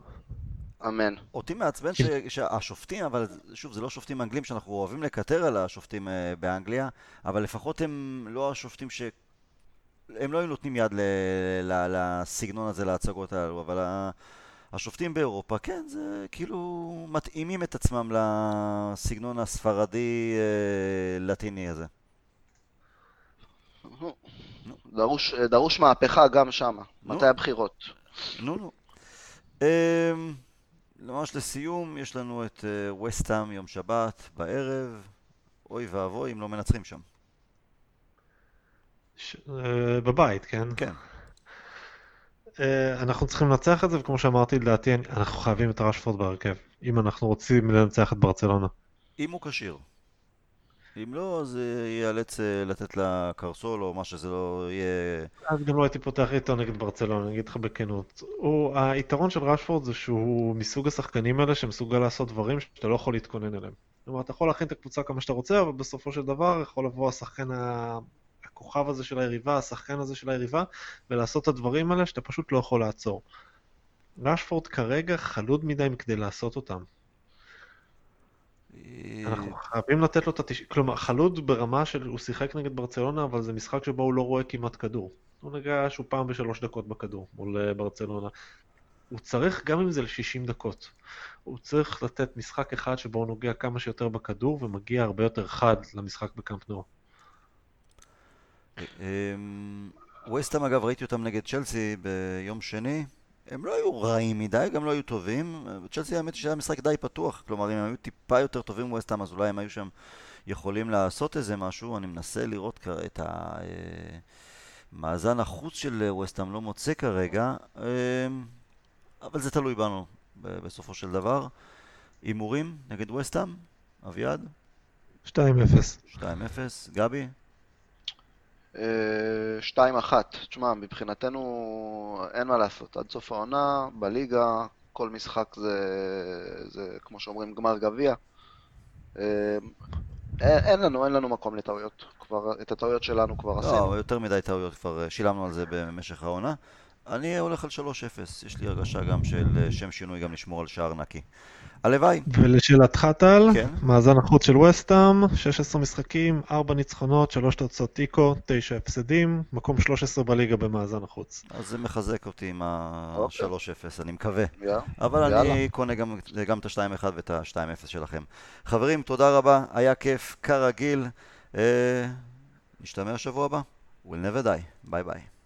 אמן. אותי מעצבן ש... שהשופטים, אבל שוב, זה לא שופטים אנגלים שאנחנו אוהבים לקטר על השופטים אה, באנגליה, אבל לפחות הם לא השופטים ש... הם לא היו נותנים יד ל... ל... לסגנון הזה, להצגות האלו, אבל השופטים באירופה, כן, זה כאילו מתאימים את עצמם לסגנון הספרדי-לטיני אה, הזה. דרוש, דרוש מהפכה גם שם. מתי הבחירות? נו, נו. ממש לסיום, יש לנו את וסטאם יום שבת בערב. אוי ואבוי אם לא מנצחים שם. ש... אה, בבית, כן? כן. אה, אנחנו צריכים לנצח את זה, וכמו שאמרתי, לדעתי, אנחנו חייבים את רשפורד בהרכב, אם אנחנו רוצים לנצח את ברצלונה. אם הוא כשיר. אם לא, אז ייאלץ אה, לתת לה קרסול או מה שזה לא יהיה... אז גם לא הייתי פותח איתו נגד ברצלונה, אני אגיד לך בכנות. הוא, היתרון של רשפורד זה שהוא מסוג השחקנים האלה שמסוגל לעשות דברים שאתה לא יכול להתכונן אליהם. כלומר, אתה יכול להכין את הקבוצה כמה שאתה רוצה, אבל בסופו של דבר יכול לבוא השחקן הכוכב הזה של היריבה, השחקן הזה של היריבה, ולעשות את הדברים האלה שאתה פשוט לא יכול לעצור. רשפורד כרגע חלוד מדי מכדי לעשות אותם. אנחנו חייבים לתת לו את התש... כלומר, חלוד ברמה של... הוא שיחק נגד ברצלונה, אבל זה משחק שבו הוא לא רואה כמעט כדור. הוא נגע שהוא פעם בשלוש דקות בכדור מול אה, ברצלונה. הוא צריך, גם אם זה ל-60 דקות, הוא צריך לתת משחק אחד שבו הוא נוגע כמה שיותר בכדור ומגיע הרבה יותר חד למשחק בקאמפ נור. ווסטהאם אגב, ראיתי אותם נגד צ'לסי ביום שני. הם לא היו רעים מדי, גם לא היו טובים. צ'לסי האמת היא שהיה משחק די פתוח, כלומר אם הם היו טיפה יותר טובים ווסטהאם אז אולי הם היו שם יכולים לעשות איזה משהו. אני מנסה לראות את המאזן החוץ של ווסטהאם, לא מוצא כרגע, אבל זה תלוי בנו בסופו של דבר. הימורים נגד ווסטהאם? אביעד? 2-0. 2-0. גבי? שתיים אחת. תשמע, מבחינתנו אין מה לעשות. עד סוף העונה, בליגה, כל משחק זה, זה כמו שאומרים, גמר גביע. אה, אין לנו, אין לנו מקום לטעויות. כבר, את הטעויות שלנו כבר לא, עשינו. לא, יותר מדי טעויות, כבר אה, שילמנו על זה במשך העונה. אני הולך על 3-0, יש לי הרגשה גם של אה, שם שינוי גם לשמור על שער נקי. הלוואי. ולשאלתך טל, כן? מאזן החוץ של וסטאם, 16 משחקים, 4 ניצחונות, 3 תוצאות תיקו, 9 הפסדים, מקום 13 בליגה במאזן החוץ. אז זה מחזק אותי עם ה-3-0, אוקיי. אני מקווה. Yeah. אבל יאללה. אני קונה גם, גם את ה-2-1 ואת ה-2-0 שלכם. חברים, תודה רבה, היה כיף, כרגיל. אה, נשתמע שבוע הבא. We'll never die. ביי ביי.